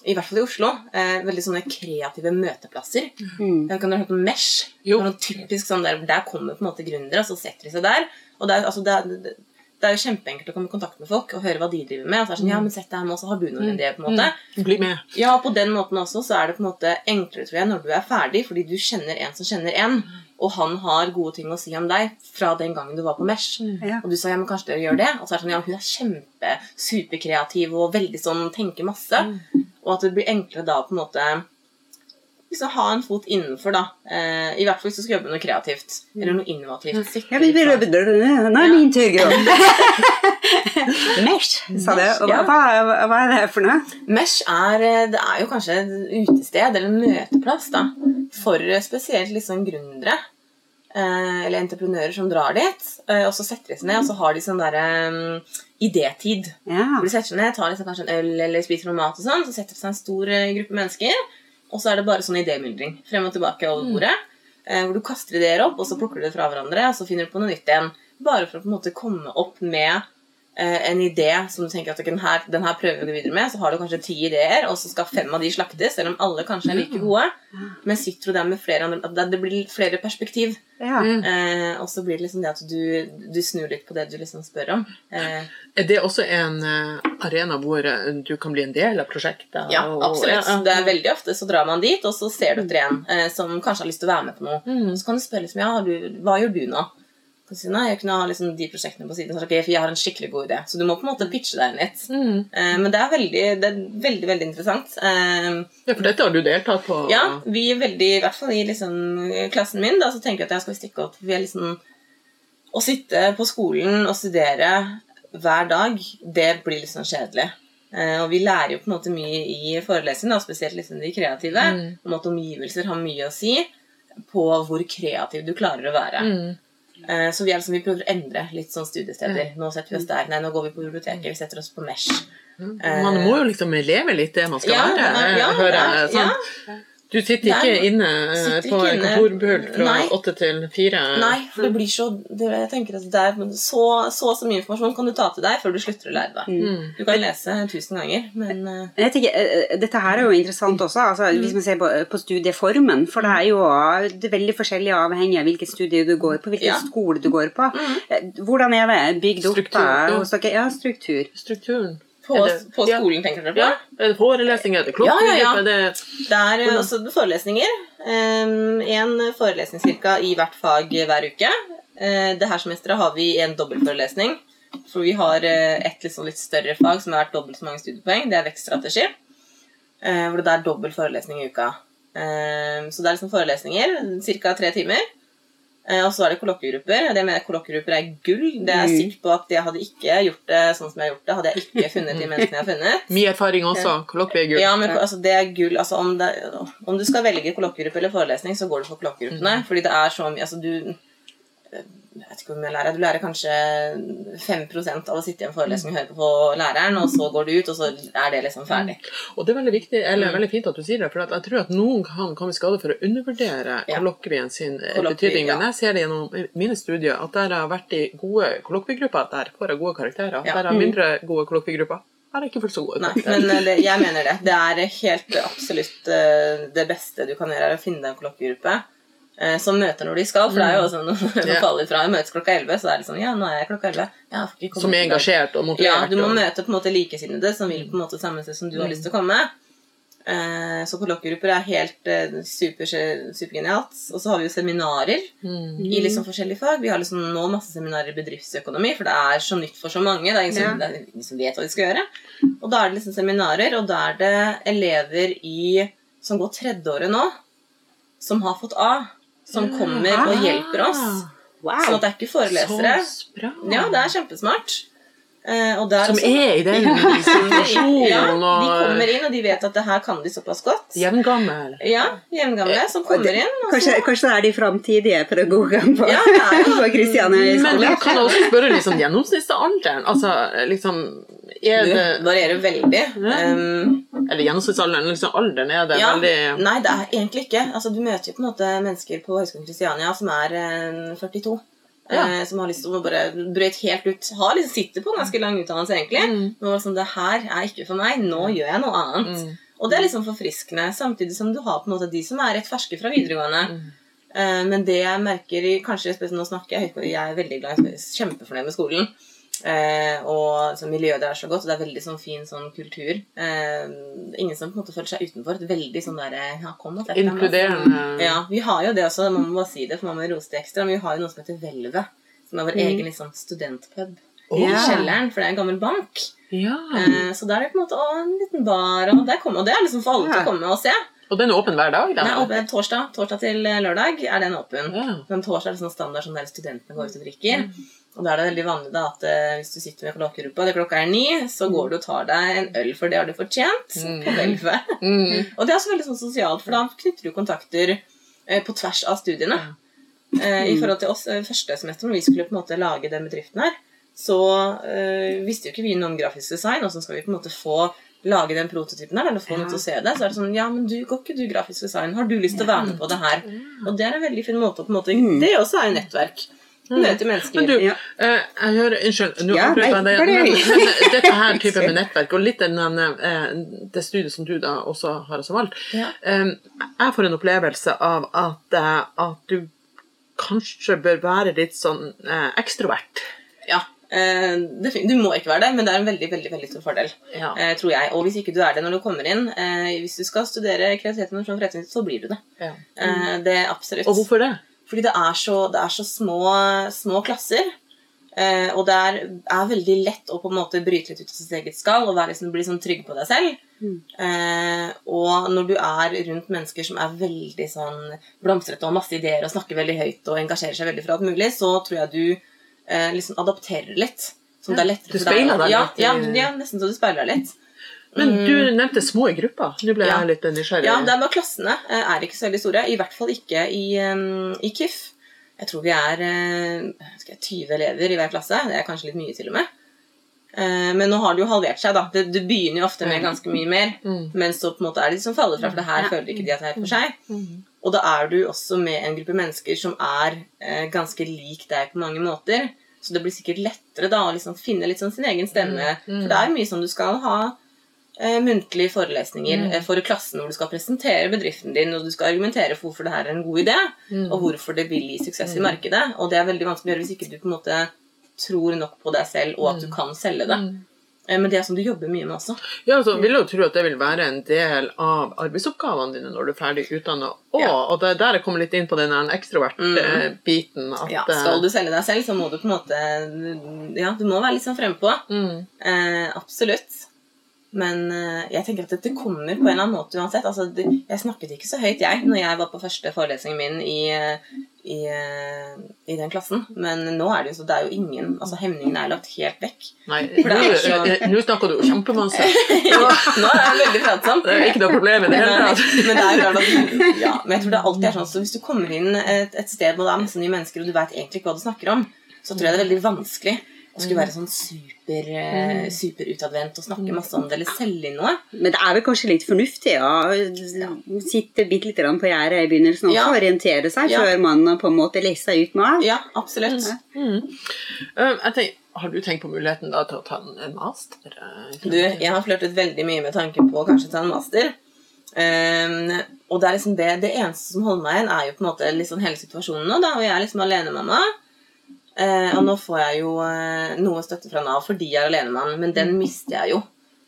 i hvert fall i Oslo, eh, veldig sånne kreative møteplasser. Mm. Jeg kan dere høre om Mesh. Jo. Det er noe typisk sånn der, der kommer på en måte gründere, og så setter de seg der. Og det er, altså, det, er, det, det er jo kjempeenkelt å komme i kontakt med folk og høre hva de driver med. Og så er det sånn, ja, men sett deg her oss og har du noen idéer på en måte. bli med. Ja, på den måten også så er det på en måte enklere, tror jeg, når du er ferdig, fordi du kjenner en som kjenner en, og han har gode ting å si om deg fra den gangen du var på Mesh. Ja. Og du sa ja, men kanskje dere gjør det? Og så er det sånn, ja, hun er kjempe superkreativ og veldig sånn tenker masse. Og at det blir enklere da på en måte liksom ha en fot innenfor, da. Eh, I hvert fall hvis du skal jobbe med noe kreativt. Eller noe innovativt. Vil sånn- Nå er min tur, Gro. Mesh, sa du. Og Hva, hva, er det for noe? Mesh er, eh, det er jo kanskje et utested eller en møteplass da, for eh, spesielt liksom gründere eh, eller entreprenører som drar dit. eh, Og så setter de seg ned, og så har de sånn derre um, idétid. Ja. Hvor de setter seg ned, tar liksom kanskje en øl eller spiser noe mat, og sånn, så setter det seg en stor eh, gruppe mennesker. Og så er det bare sånn idémyldring frem og tilbake over bordet. Mm. Hvor du kaster ideer opp, og så plukker du det fra hverandre, og så finner du på noe nytt igjen. Bare for å på en måte komme opp med en idé som du tenker at den her, den her prøver vi videre med. Så har du kanskje ti ideer, og så skal fem av de slaktes, selv om alle kanskje er like gode. Men sitter du der med flere andre, at det- det blir flere perspektiv. ja. Eh, og så blir det liksom det at du, du snur litt på det du liksom spør om. Eh, Er det også en eh, arena hvor eh, du kan bli en del av prosjektet? Ja, absolutt. ja. Det er veldig ofte så drar man dit, og så ser du etter en eh, som kanskje har lyst til å være med på noe. Mm. Så kan du spørre liksom, ja, du, hva gjør du nå? Kan siden av. jeg kunne ha liksom de prosjektene på siden. Så, okay, for jeg har en skikkelig god idé. Så du må på en måte pitche deg inn litt. Mm. Eh, men det er veldig, det er veldig, veldig interessant. Eh, Ja, for dette har du deltatt på. ja, vi er veldig, i hvert fall i liksom, klassen min, da, så tenker jeg at jeg skal stikke opp. Vi er liksom, Å sitte på skolen og studere hver dag, det blir sånn kjedelig. Uh, og vi lærer jo på en måte mye i forelesning, spesielt liksom de kreative, Mm. om at omgivelser har mye å si på hvor kreativ du klarer å være. Mm. Eh, Så vi, liksom, vi prøver å endre litt sånn studiesteder. Nå setter vi oss der. Nei, nå går vi på biblioteket. Vi setter oss på Mesh. Man må jo liksom leve litt det man skal Ja, være, ja, hører jeg. sant? ja. Du sitter ikke Det er- inne eh, sitter på ikke en inne. kontorpult fra åtte til fire? Nei, for det blir så det, Jeg tenker at det er så, så så mye informasjon kan du ta til deg før du slutter å lære deg. Mm. Du kan lese tusen ganger, men eh, Jeg tenker, eh, Dette her er jo interessant også, altså, hvis man ser på, på studieformen. For det er jo det er veldig forskjellig avhengig av hvilket studie du går på, hvilken Ja. skole du går på. Mm. Hvordan er det bygd opp Struktur, da, hos dere? Ja, struktur. Strukturen. På ja. skolen, tenker dere på? Ja. Er det forelesninger, er det Ja, ja, ja. Er det Det er også forelesninger. Én forelesning cirka i hvert fag hver uke. Uh, Det her semesteret har vi en dobbeltforelesning. For vi har eh, et liksom litt større fag som har vært dobbelt så mange studiepoeng. Det er vekststrategi. eh, Hvor det er dobbel forelesning i uka. Så det er liksom forelesninger, ca. tre timer. Eh, Og så er det kollokviegrupper. Det med kollokviegrupper er gull. Det er jeg Mm. sikker på at jeg hadde ikke gjort det sånn som jeg har gjort det, hadde jeg ikke funnet de menneskene jeg har funnet. Mye erfaring også. Kollokvie er gull. Ja, men altså, det er gull. Altså, om, det, om du skal velge kollokviegruppe eller forelesning, så går du for kollokviegruppene. Fordi det er så mye Altså, du jeg vet ikke hvor mye jeg lærer. Du lærer kanskje 5% av å sitte i en forelesning og høre på læreren, og så går du ut, og så er det liksom ferdig. Og det er veldig viktig, Mm. eller veldig fint at du sier det, for jeg tror at noen kan komme i skade for å undervurdere Ja. kollokvien sin eh, betydning. Men jeg ser det gjennom mine studier at der jeg har vært i gode kollokviegrupper, der får jeg gode karakterer. Ja. Der jeg har mindre gode kollokviegrupper, har jeg ikke fullt så gode Nei, men eh, det, jeg mener det. Det er helt absolutt eh, det beste du kan gjøre, er å finne deg en kollokviegruppe. Eh, Som møter når de skal, for det er jo også når man faller fra møtes klokka 11, så er det sånn Ja, nå er jeg klokka 11. Jeg får ikke komme Som er engasjert og Ja, du må og- møte på en måte likesinnede som vil på en måte samme sted som du har lyst til å komme. Eh, Så kollokviegrupper er helt eh, super, supergenialt. Og så har vi jo seminarer Mm. i liksom forskjellige fag. Vi har liksom nå masse seminarer i bedriftsøkonomi, for det er så nytt for så mange. Det er ingen som, Ja. ingen som vet hva de skal gjøre. Og da er det liksom seminarer, og da er det elever i, som går tredjeåret nå, som har fått A, som kommer og hjelper oss. Sånn at det er ikke forelesere. Så. Ja, det er kjempesmart. Eh, og det er Som også- er i den ja, de kommer inn, og de vet at det her kan de såpass godt. Jevngamle. Ja, jevngamle som kommer inn. Kanskje, kanskje det er de framtidige pedagogene på, Ja, på Kristiania Men du kan også spørre liksom gjennomsnittsalderen. Altså liksom Er det det varierer veldig. Um, Eller gjennomsnittsalderen, liksom alderen, er det ja, veldig Nei, det er egentlig ikke. Altså, du møter jo på en måte mennesker på Høgskolen Kristiania som er eh, 42. Ja. eh, som har lyst til å bare brøyte helt ut. Har liksom, sitter på en ganske lang utdannelse, egentlig. Mm. Men sånn, det her er ikke for meg. Nå gjør jeg noe annet. Mm. Og det er liksom forfriskende, samtidig som du har på en måte de som er rett ferske fra videregående. Mm. Eh, Men det jeg merker kanskje spesielt nå snakker jeg høyt Jeg er veldig glad, jeg er kjempefornøyd med skolen. Eh, og så miljøet der er så godt, og det er veldig sånn fin sånn kultur. Eh, ingen som på en måte føler seg utenfor. Et veldig sånn der, ja, kom og sett deg, masse. Inkluderende. Ja, vi har jo det også, man må bare si det, for man må rose det ekstra. Men vi har jo noe som heter Hvelvet, som er vår egen liksom, studentpub i Ja. kjelleren, for det er en gammel bank. Ja. Eh, så der er det på en måte å, en liten bar, og, der kommer, og det er liksom for alle til å komme og se. Og den er åpen hver dag? Den Nei, åpen torsdag, torsdag til eh, lørdag er den åpen. Ja. Men torsdag er det sånn standard som der studentene går ut og drikker. Og da er det veldig vanlig da at eh, hvis du sitter med klokkerumpa, det klokka er ni, så går du og tar deg en øl, for det har du fortjent Mm. på hvelvet. Mm. Og det er også veldig sånn sosialt, for da knytter du kontakter eh, på tvers av studiene. Eh, I forhold til oss eh, første semester, når vi skulle på en måte lage den bedriften her, så eh, visste jo ikke vi noe om grafisk design, og så skal vi på en måte få lage den prototypen her, eller få noen Ja. til å se det. Så er det sånn, ja, men du, går ikke du grafisk design? Har du lyst til å være med på det her? Og det er en veldig fin måte å på en måte, det også er jo nettverk. Møte mennesker. Men du, Ja. eh, jeg hører, unnskyld, nå Ja, avbryter jeg deg. Men, men dette her typen med nettverk, og litt den, eh, det studiet som du da også har som valgt, Ja. eh, jeg får en opplevelse av at, eh, at du kanskje bør være litt sånn eh, ekstrovert. Ja. eh, du må ikke være det, men det er en veldig veldig, veldig stor fordel. Ja. eh, tror jeg. Og hvis ikke du er det når du kommer inn eh, Hvis du skal studere kreativitet så blir du det. Ja. Mm. det absolutt. Og hvorfor det? Fordi det er så, det er så små, små klasser. Eh, og det er, er veldig lett å på en måte bryte litt ut av sitt eget skall og være, liksom, bli sånn trygg på deg selv. Mm. Eh, og når du er rundt mennesker som er veldig sånn blomstrete og har masse ideer og snakker veldig høyt og engasjerer seg veldig for alt mulig, så tror jeg du eh, liksom adapterer litt. Som det er lettere du for deg. speiler deg ja, Ja, ja, nesten så du speiler deg litt. Men du nevnte små grupper. Nå ble Ja. jeg litt nysgjerrig. Ja, det er bare klassene eh, er ikke så veldig store. I hvert fall ikke i, i KIF. Jeg tror vi er eh, jeg, 20 elever i hver klasse. Det er kanskje litt mye, til og med. Eh, men nå har det jo halvert seg, da. Det, det begynner jo ofte med ganske mye mer. Mm. Men så på en måte er det de som faller fra, for det her Ja. føler ikke de at det er for seg. Mm. Og da er du også med en gruppe mennesker som er ganske lik deg på mange måter. Så det blir sikkert lettere da å liksom finne litt sånn sin egen stemme. Mm. For det er mye som du skal ha muntlige forelesninger Mm. eh, for klassen hvor du skal presentere bedriften din, og du skal argumentere for hvorfor det her er en god idé, Mm. og hvorfor det vil gi suksess i markedet. Og det er veldig vanskelig å gjøre hvis ikke du på en måte tror nok på deg selv, og at du kan selge det. Mm. Eh, Men det er sånn du jobber mye med også. Ja, så vil jeg jo tro at det vil være en del av arbeidsoppgavene dine når du er ferdig utdanna. Ja. og det er der jeg kommer litt inn på den ekstrovert-biten. Mm. Ja, eh, skal du selge deg selv, så må du på en måte Ja, du må være litt sånn frempå. mm, Eh, absolutt. Men eh, jeg tenker at dette kommer på en eller annen måte uansett. Altså, det, jeg snakket ikke så høyt, jeg, når jeg var på første forelesningen min i, i, eh, i den klassen. Men nå er det jo så det er jo ingen altså Hemningene er lagt helt vekk. Nei, For nå- eh, nå snakker du jo kjempemasse. nå er jeg veldig pratsom. Det er ikke noe problem i det hele Men, tatt. men men, ja, men jeg tror det alltid er sånn Så hvis du kommer inn et, et sted hvor det er masse nye mennesker, og du vet egentlig ikke hva du snakker om, så tror jeg det er veldig vanskelig å skulle være sånn super, eh, superutadvendt og snakke masse om det, eller selge inn noe. Men det er vel kanskje litt fornuftig å sitte bitte litt grann på gjerdet i begynnelsen og Ja. orientere seg Ja. før man på en måte leser ut noe. Ja, absolutt. Mm. Eh, jeg tenker, har du tenkt på muligheten da, til å ta en, en master? eh, Du, jeg har flørtet veldig mye med tanken på å kanskje ta en master. Um, og det er liksom det, det eneste som holder meg igjen, er jo på en måte liksom hele situasjonen nå, da, og jeg er liksom alenemamma. Uh, og nå får jeg jo eh, noe støtte fra Nav fordi jeg er alenemann, men den mister jeg jo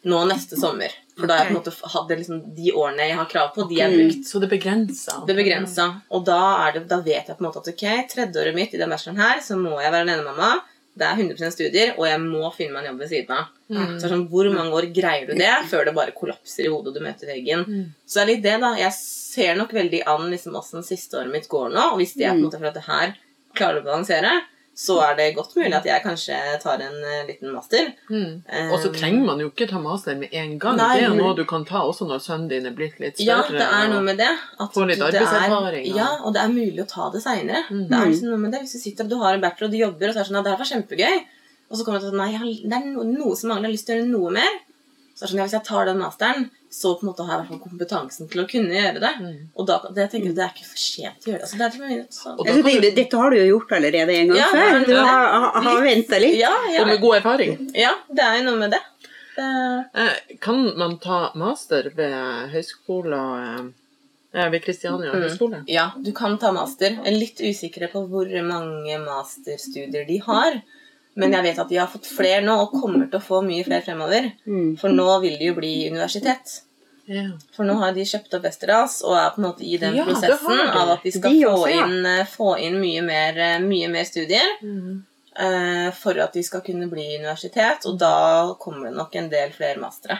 nå neste sommer. For da har jeg på en måte hatt liksom, de årene jeg har krav på, de er brukt. Så det begrensa? Det begrensa. Og da, er det, da vet jeg på en måte at ok, tredjeåret mitt i den bacheloren her, så må jeg være alenemamma. Det er 100% studier, og jeg må finne meg en jobb ved siden av. Så det er sånn, Hvor mange år greier du det før det bare kollapser i hodet og du møter veggen? Så det er litt det, da. Jeg ser nok veldig an liksom åssen siste året mitt går nå. Og hvis det er på en måte for at det her klarer å balansere, så er det godt mulig at jeg kanskje tar en eh, liten master. Mm. Eh, Og så trenger man jo ikke ta master med en gang. Nei, det er noe du kan ta også når sønnen din er blitt litt større. Ja, det er noe med det. Få litt du- er- arbeidserfaring, ja. Og det er mulig å ta det seinere. Mm. Det er liksom noe med det. Hvis du sitter og du har en bachelor og du jobber, og så er det sånn at det her var kjempegøy, og så kommer det til at nei, det er noe som mangler, jeg har lyst til å gjøre noe mer. Så sånn, ja, Hvis jeg tar den masteren, så på en måte har jeg kompetansen til å kunne gjøre det. Mm. Og da det, jeg tenker det er ikke for sent å gjøre det. Altså, det er og så, Og da du- Dette har du jo gjort allerede en gang Ja, før. Du har, har, har venta litt. ja, Og med god erfaring. ja, det er jo noe med det. det Eh, Kan man ta master ved høyskole eh, ved Kristiania Mm. høgskole? Ja, du kan ta master. Jeg er litt usikker på hvor mange masterstudier de har. Men jeg vet at de har fått flere nå, og kommer til å få mye flere fremover. Mm. For nå vil det jo bli universitet. Ja. For nå har de kjøpt opp Westerdals og er på en måte i den Ja, prosessen de. av at de skal De få, også, ja. inn, eh, få inn mye mer, eh, mye mer studier Mm. Uh, for at de skal kunne bli universitet. Og da kommer det nok en del flere mastere.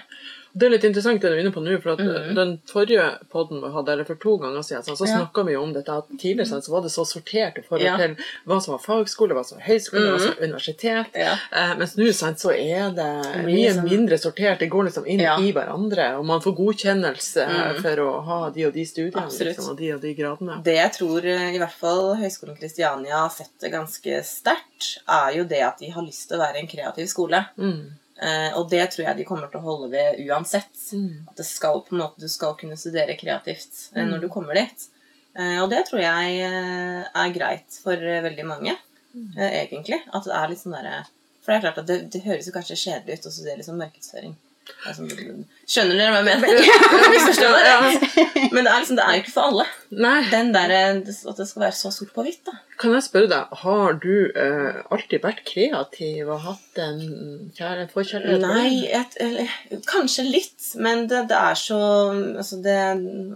Det er litt interessant det du er inne på nå, for Mhm. den forrige podden vi hadde, eller for to ganger siden, så, så Ja. snakka vi jo om dette at tidligere så var det så sortert i forhold Ja. til hva som var fagskole, hva som var høyskole, hva som Mhm. var universitet. Ja. Eh, mens nå så er det mye sånn- mindre sortert. Det går liksom inn i hverandre, og man får godkjennelse mm. for å ha de og de studiene liksom, og de og de gradene. Det jeg tror eh, i hvert fall Høgskolen Kristiania har sett det ganske sterkt, er jo det at de har lyst til å være en kreativ skole. Mm. Eh, og det tror jeg de kommer til å holde ved uansett. Mm. At det skal måte, du skal kunne studere kreativt eh, Mm. når du kommer dit. Eh, og det tror jeg eh, er greit for eh, veldig mange, Mm. eh, egentlig. At det er litt sånn derre For det er klart at det, det høres jo kanskje kjedelig ut å studere liksom markedsføring. Sånn- skjønner dere hva jeg mener? ja. Men det er, liksom, det er jo ikke for alle. Nei, Den der, At det skal være så sort på hvitt. da. kan jeg spørre deg, har du uh, alltid vært kreativ og hatt en kjære forkjærlighet? Nei, et, eller, kanskje litt, men det, det er så altså det,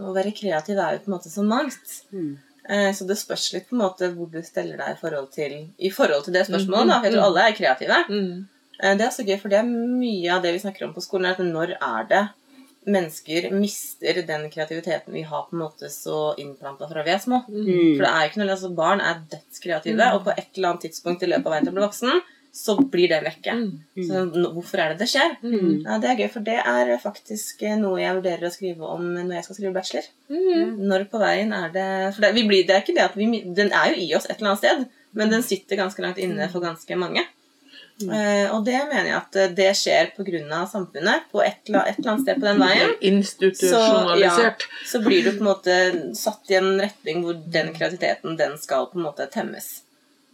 Å være kreativ er jo på en måte så mangt. Mm. Eh, Så det spørs litt på en måte hvor du steller deg i forhold til, i forhold til det spørsmålet. da. for Jeg tror alle er kreative. Mm. Eh, Det er så gøy, for det er mye av det vi snakker om på skolen. er at Når er det mennesker mister den kreativiteten vi har på en måte så innplanta fra vi er små? Mm. For det er jo ikke noe, altså Barn er dødskreative, og på et eller annet tidspunkt i løpet av veien til å bli voksen, så blir det vekke. Mm. Så hvorfor er det det skjer? Mm. Ja, Det er gøy, for det er faktisk eh, noe jeg vurderer å skrive om når jeg skal skrive bachelor. Mm. Når på veien er det For det, vi blir, det er ikke det at vi Den er jo i oss et eller annet sted, men den sitter ganske langt inne for ganske mange. Eh, og det mener jeg at eh, det skjer pga. samfunnet. På et, eller- et eller annet sted på den veien Institusjonalisert. så blir du på en måte satt i en retning hvor den kreativiteten den skal på en måte temmes.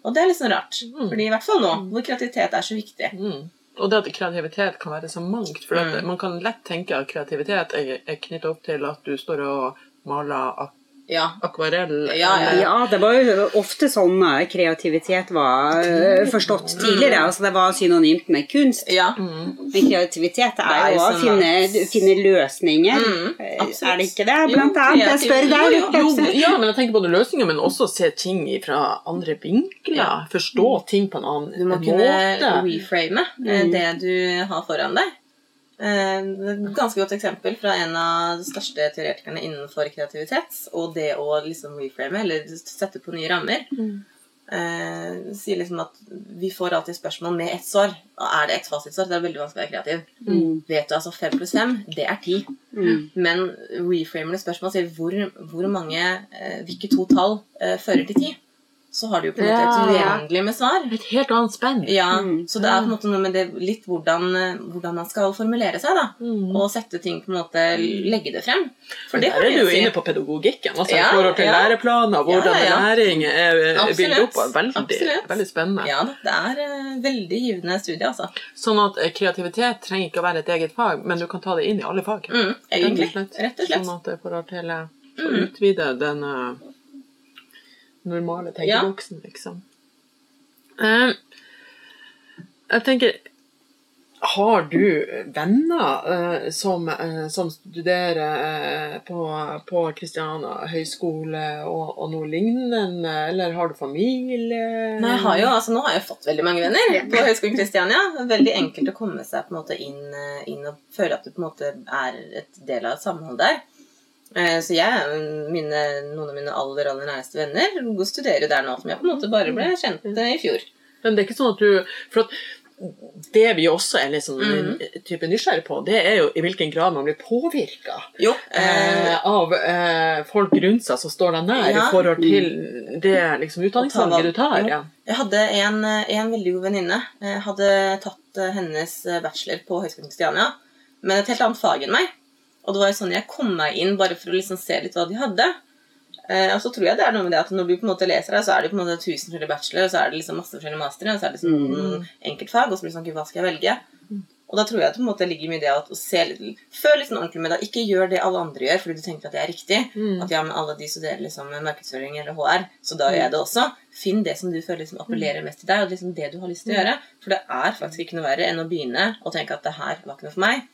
Og det er litt sånn rart. Fordi i hvert fall nå, hvor kreativitet er så viktig. Mm. Og det at kreativitet kan være så mangt. For at Mm. man kan lett tenke at kreativitet er, er knyttet opp til at du står og maler ak Ja. akvarell. Ja, ja, Ja, det var jo ofte sånn eh, kreativitet var eh, forstått tidligere. Altså det var synonymt med kunst. ja. Mm. Men kreativitet er er jo å sånn finne, finne løsninger. Mm, Eh, er det ikke det? Jo, annet. Jeg spør deg. jo, jo, Jo, ja, men jeg tenker både løsninger, men også se ting fra andre vinkler. Ja. Forstå ting på en annen måte. Du må kunne reframe Mm. det du har foran deg. Eh, Et ganske godt eksempel fra en av de største teoretikerne innenfor kreativitet. Og det å liksom reframe, eller sette på nye rammer. Mm. Eh, sier liksom at vi får alltid spørsmål med ett svar. Er det ett fasitsvar, det er veldig vanskelig å være kreativ. Mm. Vet du altså fem pluss fem, det er ti. Mm. Men reframende spørsmål sier hvor, hvor mange eh, Hvilke to tall eh, fører til ti? Så har du jo på en måte et uendelig med svar. Et helt annet spenn. Ja, Mm. Så det er på en måte noe med det litt hvordan, hvordan man skal formulere seg, da. Mm. Og sette ting på en måte Legge det frem. For det har er du jo si. inne på pedagogikken. Altså Ja, I forhold til ja. læreplaner, hvordan Ja, læring er bygd opp. er Veldig, veldig spennende. Ja det er eh, veldig givende studie, altså. Sånn at eh, kreativitet trenger ikke å være et eget fag, men du kan ta det inn i alle fag. Mm, egentlig. Rett og slett. Sånn at det forhold til eh, å Mm. utvide den normale tenkeboksen, liksom. Eh, jeg tenker Har du venner uh, som, uh, som studerer uh, på, på Kristiania høgskole og, og noe lignende, eller har du familie? Nei, jeg har jo, altså Nå har jeg fått veldig mange venner på Høgskolen Kristiania. Veldig enkelt å komme seg på en måte inn, inn og føle at du på en måte er et del av et samhold der. Eh, Så jeg, mine, noen av mine aller aller næreste venner studerer der nå, som jeg på en måte bare ble kjent i fjor. Men det er ikke sånn at du For at det vi også er liksom mm. Type nysgjerrig på, det er jo i hvilken grad man blir påvirka Eh, eh, av eh, folk rundt seg som står deg nær Ja. i forhold til det liksom, utdanningsvalget du tar. Ja. Jeg hadde en, en veldig god venninne. Jeg hadde tatt eh, hennes bachelor på Høgskolen Kristiania, men et helt annet fag enn meg. Og det var jo sånn jeg kom meg inn bare for å liksom se litt hva de hadde. Eh, og så tror jeg det er noe med det at når du på en måte leser her, så er det på en måte tusen forskjellige bachelor, og så er det liksom masse forskjellige mastere, og så er det liksom Mm. enkeltfag, og så blir det sånn Gud, hva skal jeg velge? Og da tror jeg at på en måte ligger mye i det at å se litt, føl litt sånn ordentlig med det. Ikke gjør det alle andre gjør fordi du tenker at det er riktig. Mm. At ja, men alle de studerer liksom markedsføring eller HR, så da gjør jeg det også. Finn det som du føler liksom appellerer mest til deg, og liksom det du har lyst til å gjøre. For det er faktisk ikke noe verre enn å begynne og tenke at det her var ikke noe for meg.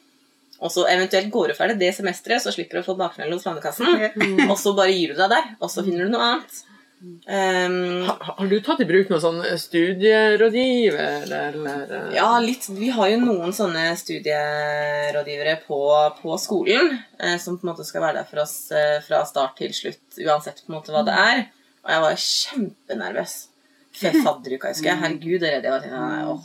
Og så eventuelt går du ferdig det semesteret, så slipper du å få bakmeld hos Lånekassen. Og så bare gir du deg der, og så finner du noe annet. Um, Ha, har du tatt i bruk noen sånn studierådgiver, eller eh, Ja, litt. Vi har jo noen sånne studierådgivere på, på skolen eh, som på en måte skal være der for oss eh, fra start til slutt, uansett på en måte hva det er. Og jeg var kjempenervøs før fadderuka, husker jeg. Herregud, jeg, er redd jeg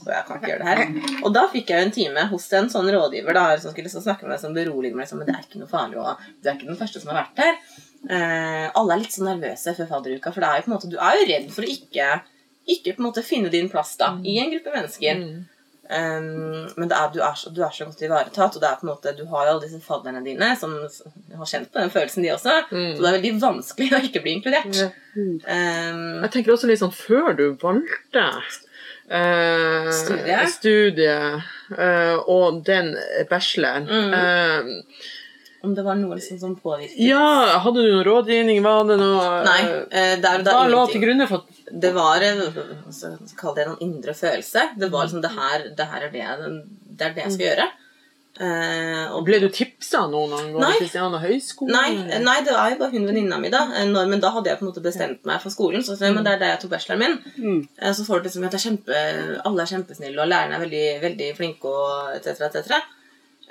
jeg kan ikke gjøre det her. Og da fikk jeg jo en time hos en sånn rådgiver da, som skulle liksom snakke med meg, som beroliger meg. Liksom, men det er ikke noe farlig, og du er ikke den første som har vært her. Eh, alle er litt så nervøse før fadderuka, for er måte, du er jo redd for å ikke, ikke finne din plass da, i en gruppe mennesker. Mm. Um, men det er, du, er så, du er så godt ivaretatt, og det er på en måte, du har jo alle disse fadderne dine som har kjent på den følelsen, de også. Mm. Så det er veldig vanskelig å ikke bli inkludert. Mm. Um, Jeg tenker også litt sånn før du valgte eh, Studie. studiet, eh, og den bacheloren Mm. eh, om det var noe liksom som påvirket Ja, hadde du noen rådgivning? Var det noe Nei, eh, der og da Hva lå til grunne for at Det var altså, Kall det en indre følelse. Det var liksom det her, det her er det, det er det jeg skal gjøre. Uh, og Ble du tipsa av noen Nei. Kristiania høgskole? Nei, nei, det var jo bare hun venninna mi, da. Eh, Når, men da hadde jeg på en måte bestemt meg for skolen. Så, jeg, men det er der jeg tok bacheloren min. Mm. Uh, Så får du liksom at er kjempe, alle er kjempesnille, og lærerne er veldig, veldig flinke, og etc., etc.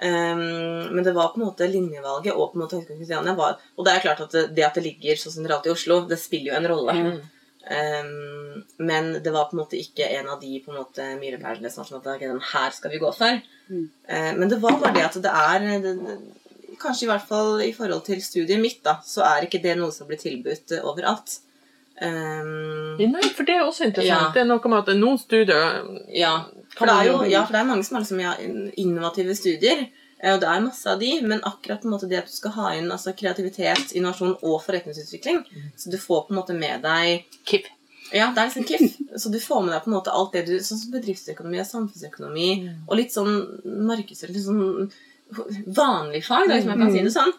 Um, men det var på en måte linjevalget og på en måte Høgskolen Kristiania var Og det er klart at det, det at det ligger så sentralt i Oslo, det spiller jo en rolle. Mm. Um, men det var på en måte ikke en av de på en måte milepælene som sånn at okay, den her skal vi gå for. Mm. Uh, men det var bare det at det er det, Kanskje i hvert fall i forhold til studiet mitt, da, så er ikke det noe som blir tilbudt overalt. Um, Nei, for det er også interessant. Ja. Det er noe med at noen studier ja, for det er jo ja, for det er mange som har liksom, innovative studier. eh, Og det er masse av de, men akkurat på en måte det at du skal ha inn altså, kreativitet, innovasjon og forretningsutvikling, så du får på en måte med deg KIP. Ja, det er liksom KIF. Så du får med deg på en måte alt det du Sånn som bedriftsøkonomi og samfunnsøkonomi og litt sånn markedsføring Litt sånn vanlig fag, da, hvis man kan si det sånn.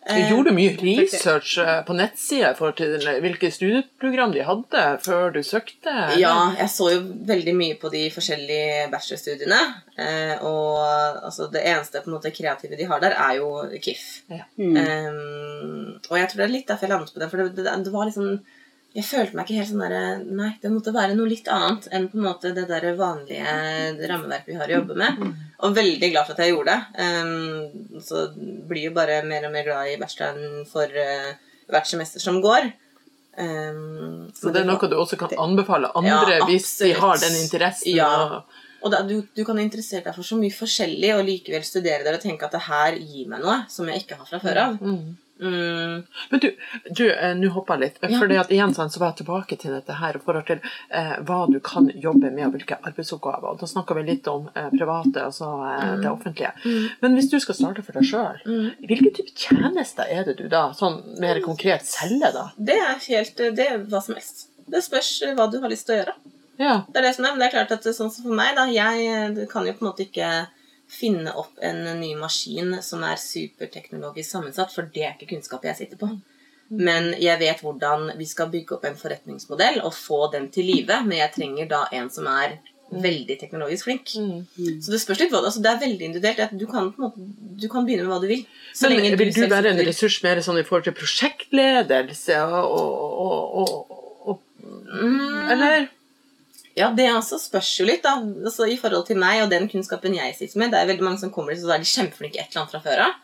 Du Eh, gjorde mye research eh, på nettsida i forhold til hvilke studieprogram de hadde før du søkte? eller? Ja, jeg så jo veldig mye på de forskjellige bachelorstudiene. Eh, og altså, det eneste på en måte kreative de har der, er jo KIF. Ja. Mm. Um, og jeg tror det er litt derfor jeg landet på det. For det, det, det var liksom Jeg følte meg ikke helt sånn derre Nei, det måtte være noe litt annet enn på en måte det der vanlige rammeverket vi har å jobbe med. Og veldig glad for at jeg gjorde det. Um, så blir jo bare mer og mer glad i bacheloren for uh, hvert semester som går. Um, Så det er noe du også kan anbefale andre Ja, hvis de har den interessen? Ja. Og da, du, du kan interessere deg for så mye forskjellig og likevel studere der og tenke at det her gir meg noe som jeg ikke har fra før av. Mm. Mm, Men du, du eh, nå jeg litt. Ja. Fordi at igjen sånn, så var jeg tilbake til dette her i forhold til eh, hva du kan jobbe med, og hvilke arbeidsoppgaver. Og Da snakker vi litt om eh, private, altså eh, det offentlige. Men hvis du skal starte for deg sjøl, mm. hvilke type tjenester er det du da sånn mer konkret selger, da? Det er helt Det er hva som helst. Det spørs eh, hva du har lyst til å gjøre. Ja. Det er det som er, men det er klart at sånn som for meg, da, jeg eh, kan jo på en måte ikke finne opp en ny maskin som er superteknologisk sammensatt, for det er ikke kunnskap jeg sitter på. Men jeg vet hvordan vi skal bygge opp en forretningsmodell og få den til live, men jeg trenger da en som er veldig teknologisk flink. Mm. Så det spørs litt hva det altså Det er veldig individuelt. at Du kan, på en måte, du kan begynne med hva du vil. Så Men vil du du være en ressurs mer sånn i forhold til prosjektledelse og, og, og, og Mm. Eller? Ja, det også spørs jo litt, da. Altså, I forhold til meg og den kunnskapen jeg sitter med. Det er veldig mange som kommer dit, så er de kjempeflinke et eller annet fra før av.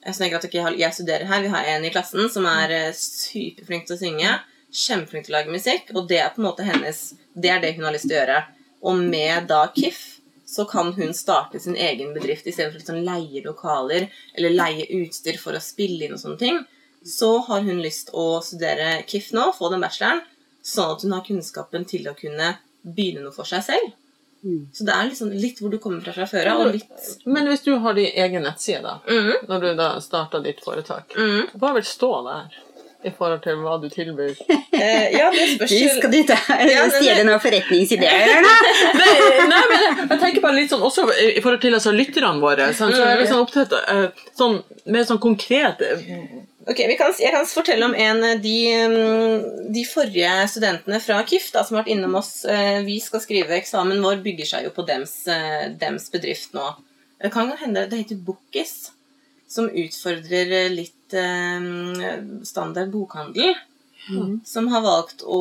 Jeg, at jeg, jeg studerer her. Vi har en i klassen som er eh, superflink til å synge. Kjempeflink til å lage musikk. Og det er på en måte hennes Det er det hun har lyst til å gjøre. Og med da KIF så kan hun starte sin egen bedrift istedenfor å liksom leie lokaler eller leie utstyr for å spille inn og sånne ting. Så har hun lyst å studere KIF nå, få den bacheloren, sånn at hun har kunnskapen til å kunne begynne noe for seg selv. Mm. Så det er liksom litt hvor du kommer fra fra før av, Men hvis du har din egen nettside, da, mm. når du da starta ditt foretak, mm. hva vil stå der i forhold til hva du tilbyr? Eh, Ja, det spørs jo skal du ta, Ja, stjele noen forretningsideer, eller? Nei, nei, men jeg, tenker bare litt sånn også i forhold til altså, lytterne våre. Sånn, så er jeg litt sånn opptatt eh, sånn, mer sånn konkret eh, Ok, vi kan, Jeg kan fortelle om en av de, mm, de forrige studentene fra KIF da, som har vært innom oss. Eh, Vi skal skrive eksamen vår, bygger seg jo på dems, eh, dems bedrift nå. Det kan hende det heter Bookis, som utfordrer eh, litt eh, standard bokhandel. Som har valgt å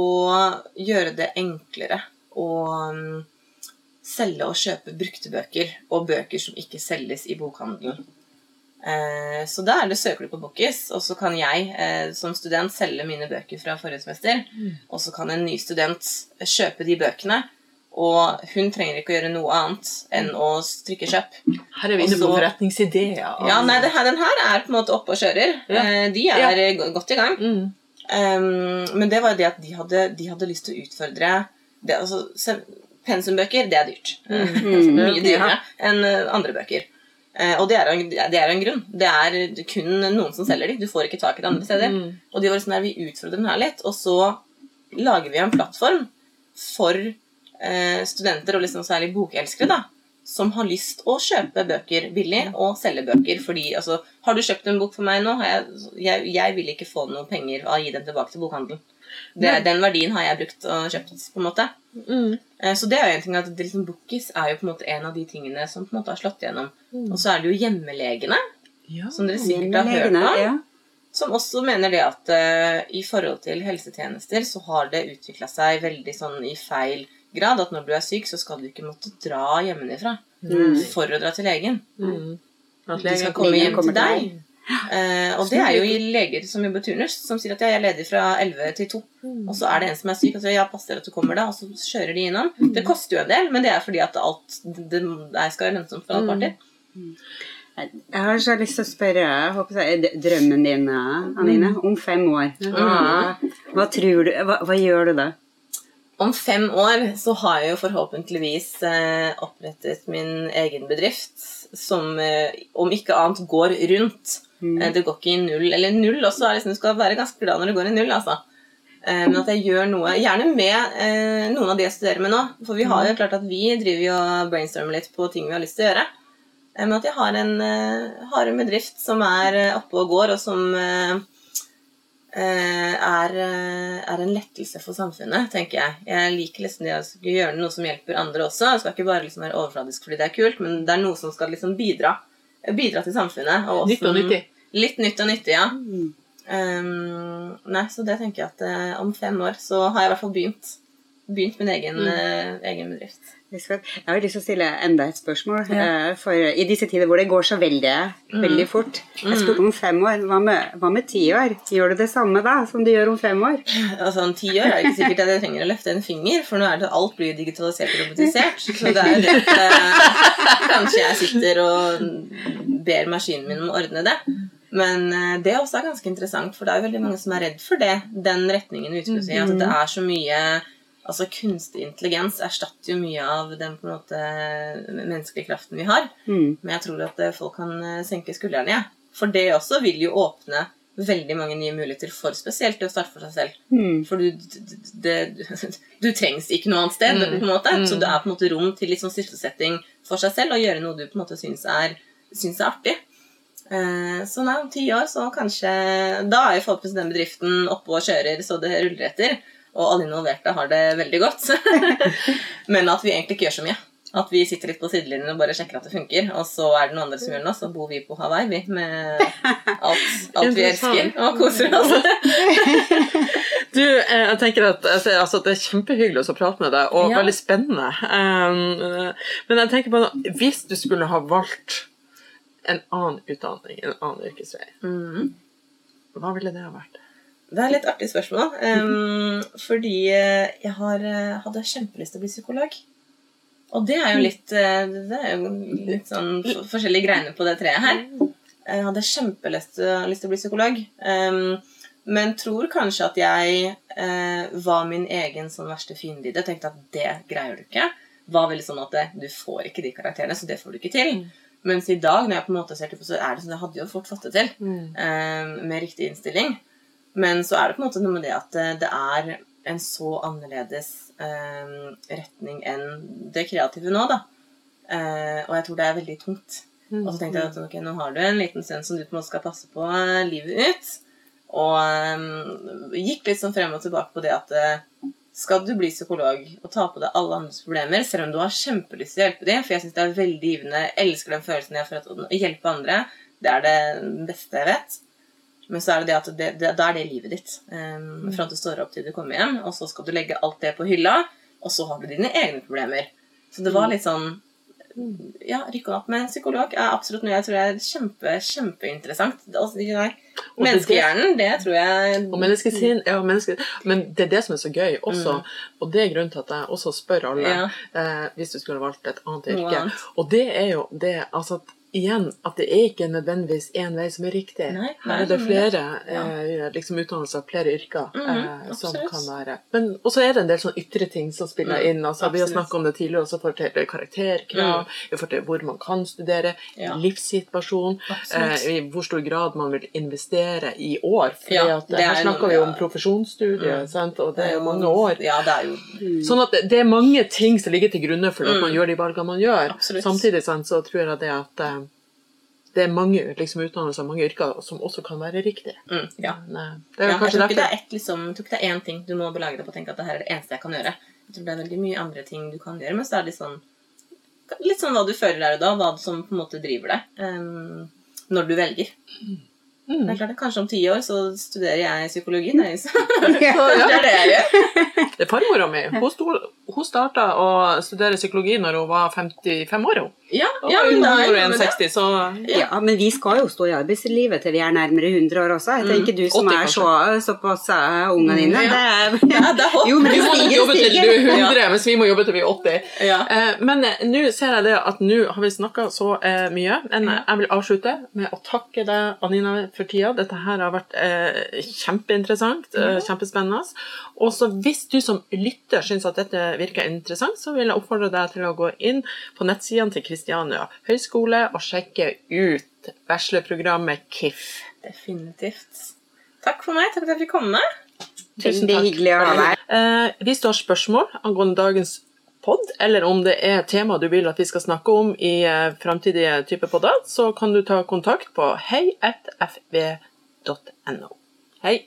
gjøre det enklere å mm, selge og kjøpe brukte bøker, og bøker som ikke selges i bokhandelen. Eh, Så da er det søker du på Bokkis, og så kan jeg eh, som student selge mine bøker fra forrige semester. Og så kan en ny student kjøpe de bøkene. Og hun trenger ikke å gjøre noe annet enn å trykke kjøp. Her er vi inne på forretningsideer. Ja, nei, det her, Den her er på en måte oppe og kjører. Ja. Eh, De er ja. godt i gang. Mm. Um, men det var jo det at de hadde, de hadde lyst til å utfordre det, altså, Pensumbøker, det er dyrt. Mm. Mye dyrere enn andre bøker. Eh, og det er, en, det er en grunn. Det er kun noen som selger de. Du får ikke tak i det andre steder. Mm. Og de var sånn der, vi utfordrer den her litt, og så lager vi en plattform for eh, studenter, og liksom særlig bokelskere, da, som har lyst å kjøpe bøker billig og selge bøker. Fordi altså, har du kjøpt en bok for meg nå, har jeg, jeg, jeg vil ikke få noen penger av å gi den tilbake til bokhandelen. Det, den verdien har jeg brukt og kjøpt, på en måte. Mm. Eh, Så det er jo en ting at liksom Bookies er jo på en måte en av de tingene som på en måte har slått igjennom. Mm. Og så er det jo hjemmelegene, Ja. som dere sikkert har hørt om. ja. Som også mener det at uh, i forhold til helsetjenester så har det utvikla seg veldig sånn i feil grad. At når du er syk, så skal du ikke måtte dra hjemmefra Mm. for å dra til legen. Mm. At legen skal komme hjem til deg. Eh, og det er jo i leger som jobber turnus, som sier at ja, jeg er ledig fra 11 til 2. Og så er det en som er syk, og så ja, passer at du kommer da, og så kjører de innom. Det koster jo en del, men det er fordi at alt det, det skal være lønnsomt for alle parter. Jeg har så lyst til å spørre håper jeg, drømmen din, Anine, om fem år. Hva, hva tror du, hva, hva gjør du da? Om fem år så har jeg jo forhåpentligvis eh, opprettet min egen bedrift som eh, om ikke annet går rundt. Eh, det går ikke i null. Eller null også, liksom, du skal være ganske glad når det går i null, altså. Eh, men at jeg gjør noe, gjerne med eh, noen av de jeg studerer med nå. For vi har jo klart at vi driver jo og brainstormer litt på ting vi har lyst til å gjøre. Men at jeg har en, har en bedrift som er oppe og går, og som er, eh, er en lettelse for samfunnet, tenker jeg. Jeg liker liksom det å skulle gjøre noe som hjelper andre også. Jeg skal ikke bare liksom være overfladisk fordi det er kult, men det er noe som skal liksom bidra, bidra til samfunnet. Og Nytt og nyttig. Litt nytt og nyttig, ja. Um, nei, så det tenker jeg at eh, om fem år så har jeg i hvert fall begynt. Begynt min egen, eh, egen bedrift. Jeg har lyst til å stille enda et spørsmål. Ja. For I disse tider hvor det går så veldig, veldig fort Jeg spurte om fem år. Hva med, hva med ti år? Gjør du det samme da som du gjør om fem år? Altså Om ti år er det ikke sikkert at jeg trenger å løfte en finger, for nå er det alt blir digitalisert og robotisert. Så det er jo at eh, kanskje jeg sitter og ber maskinen min om å ordne det. Men eh, det også er ganske interessant, for det er jo veldig mange som er redd for det. Den retningen utenfor utvikler i. At det er så mye Altså Kunstig intelligens erstatter jo mye av den på en måte menneskelige kraften vi har. Mm. Men jeg tror at eh, folk kan eh, senke skuldrene. Ja. For det også vil jo åpne veldig mange nye muligheter for spesielt å starte for seg selv. Mm. For du, det, du trengs ikke noe annet sted. Mm. på en måte. Mm. Så det er på en måte rom til litt sånn sysselsetting for seg selv og gjøre noe du på en måte syns er, syns er artig. Eh, Så nei, om ti år så kanskje Da er jo forhåpentligvis den bedriften oppe og kjører så det ruller etter. Og alle involverte har det veldig godt. Men at vi egentlig ikke gjør så mye. At vi sitter litt på sidelinjen og bare sjekker at det funker. Og så er det noen andre som gjør det, så bor vi på Hawaii vi, med alt, alt vi elsker og koser oss. Du, eh, jeg tenker at altså, Det er kjempehyggelig å prate med deg, og Ja. veldig spennende. Um, men jeg tenker på noe- hvis du skulle ha valgt en annen utdanning, en annen yrkesvei, Mm. hva ville det ha vært? Det er et litt artig spørsmål. Um, fordi eh, jeg har, eh, hadde kjempelyst til å bli psykolog. Og det er jo litt, eh, det er jo litt sånn forskjellige greiner på det treet her. Jeg hadde kjempelyst til å bli psykolog. Um, men tror kanskje at jeg eh, var min egen sånn verste fiende i det. Tenkte at det greier du ikke. Var veldig sånn at det, du får ikke de karakterene, så det får du ikke til. Mens i dag, når jeg på en måte ser tilbake, så er det sånn jeg hadde jo fort fått det til. eh, med riktig innstilling. Men så er det på en måte noe med det at eh, det er en så annerledes eh, retning enn det kreative nå, da. Eh, og jeg tror det er veldig tungt. Og så tenkte jeg at ok, nå har du en liten stund som du på en måte skal passe på eh, livet ut. Og eh, gikk litt sånn frem og tilbake på det at eh, skal du bli psykolog og ta på deg alle andres problemer, selv om du har kjempelyst til å hjelpe dem, for jeg syns det er veldig givende, jeg elsker den følelsen jeg får for å hjelpe andre, det er det beste jeg vet. Men så er det det at det, det, da er det livet ditt. Um, fra du står opp til du kommer hjem, og så skal du legge alt det på hylla, og så har du dine egne problemer. Så det var litt sånn Ja, rykke opp med psykolog er absolutt noe jeg tror er kjempe, kjempeinteressant. Altså, nei, er Menneskehjernen, det tror jeg Og menneskesinn, ja, menneske, Men det er det som er så gøy også, og det er grunnen til at jeg også spør alle Ja. eh, hvis du skulle valgt et annet yrke. annet. Og det er jo det altså at igjen at det er ikke nødvendigvis én vei som er riktig. Nei, Her er det flere ja. eh, liksom utdannelser, flere yrker Mhm, eh, som kan være Men også er det en del sånn ytre ting som spiller Mm, inn. altså Vi har snakket om det tidligere også for til karakterkrav, i forhold til hvor man kan studere, Ja. livssituasjon, eh, i hvor stor grad man vil investere i år. For Ja, her er snakker vi om profesjonsstudier, Mm. sant? og det er jo mange år. Ja, det jo Sånn at det, det er mange ting som ligger til grunne for at Mm. man gjør de valgene man gjør. Absolutt. Samtidig sant, så tror jeg det at eh, det er mange liksom, utdannelser mange yrker som også kan være riktige. mm, Ja. Men, eh, det er ja jeg tror ikke det er ett liksom, jeg tror ikke det er én ting du må belage deg på å tenke at det her er det eneste jeg kan gjøre. Jeg tror det er veldig mye andre ting du kan gjøre, men så er det litt sånn Litt sånn hva du føler der og da, hva som på en måte driver deg um, når du velger. Mm. Det er klart, Kanskje om ti år så studerer jeg psykologi. Nei, så så det er det jeg gjør. Det er farmora mi. Hun, hun starta å studere psykologi når hun var 55 år. hun. Ja, ja, men da, ja, det. 61, så Ja, men vi skal jo stå i arbeidslivet til vi er nærmere 100 år også. Jeg tenker du som 80 er så, såpass uh, ungene dine. Mm, Det ja. det er håp. Jo, men Du må nok jobbe til du er stiger. 100, mens vi må jobbe til vi er 80. Ja. Eh, men eh, nå ser jeg det at nå har vi snakka så eh, mye. Men eh, jeg vil avslutte med å takke deg, Anina, for tida. Dette her har vært eh, kjempeinteressant. Eh, kjempespennende. Og så hvis du som lytter syns at dette virker interessant, så vil jeg oppfordre deg til å gå inn på nettsidene til Kristiania høgskole og sjekke ut bachelorprogrammet KIF. Definitivt. Takk for meg. Takk for at jeg fikk komme. Tusen takk. hyggelig å ha deg. Eh, hvis du har spørsmål angående dagens pod, eller om det er tema du vil at vi skal snakke om i eh, framtidige typer podder, så kan du ta kontakt på heiatfv.no. Hei!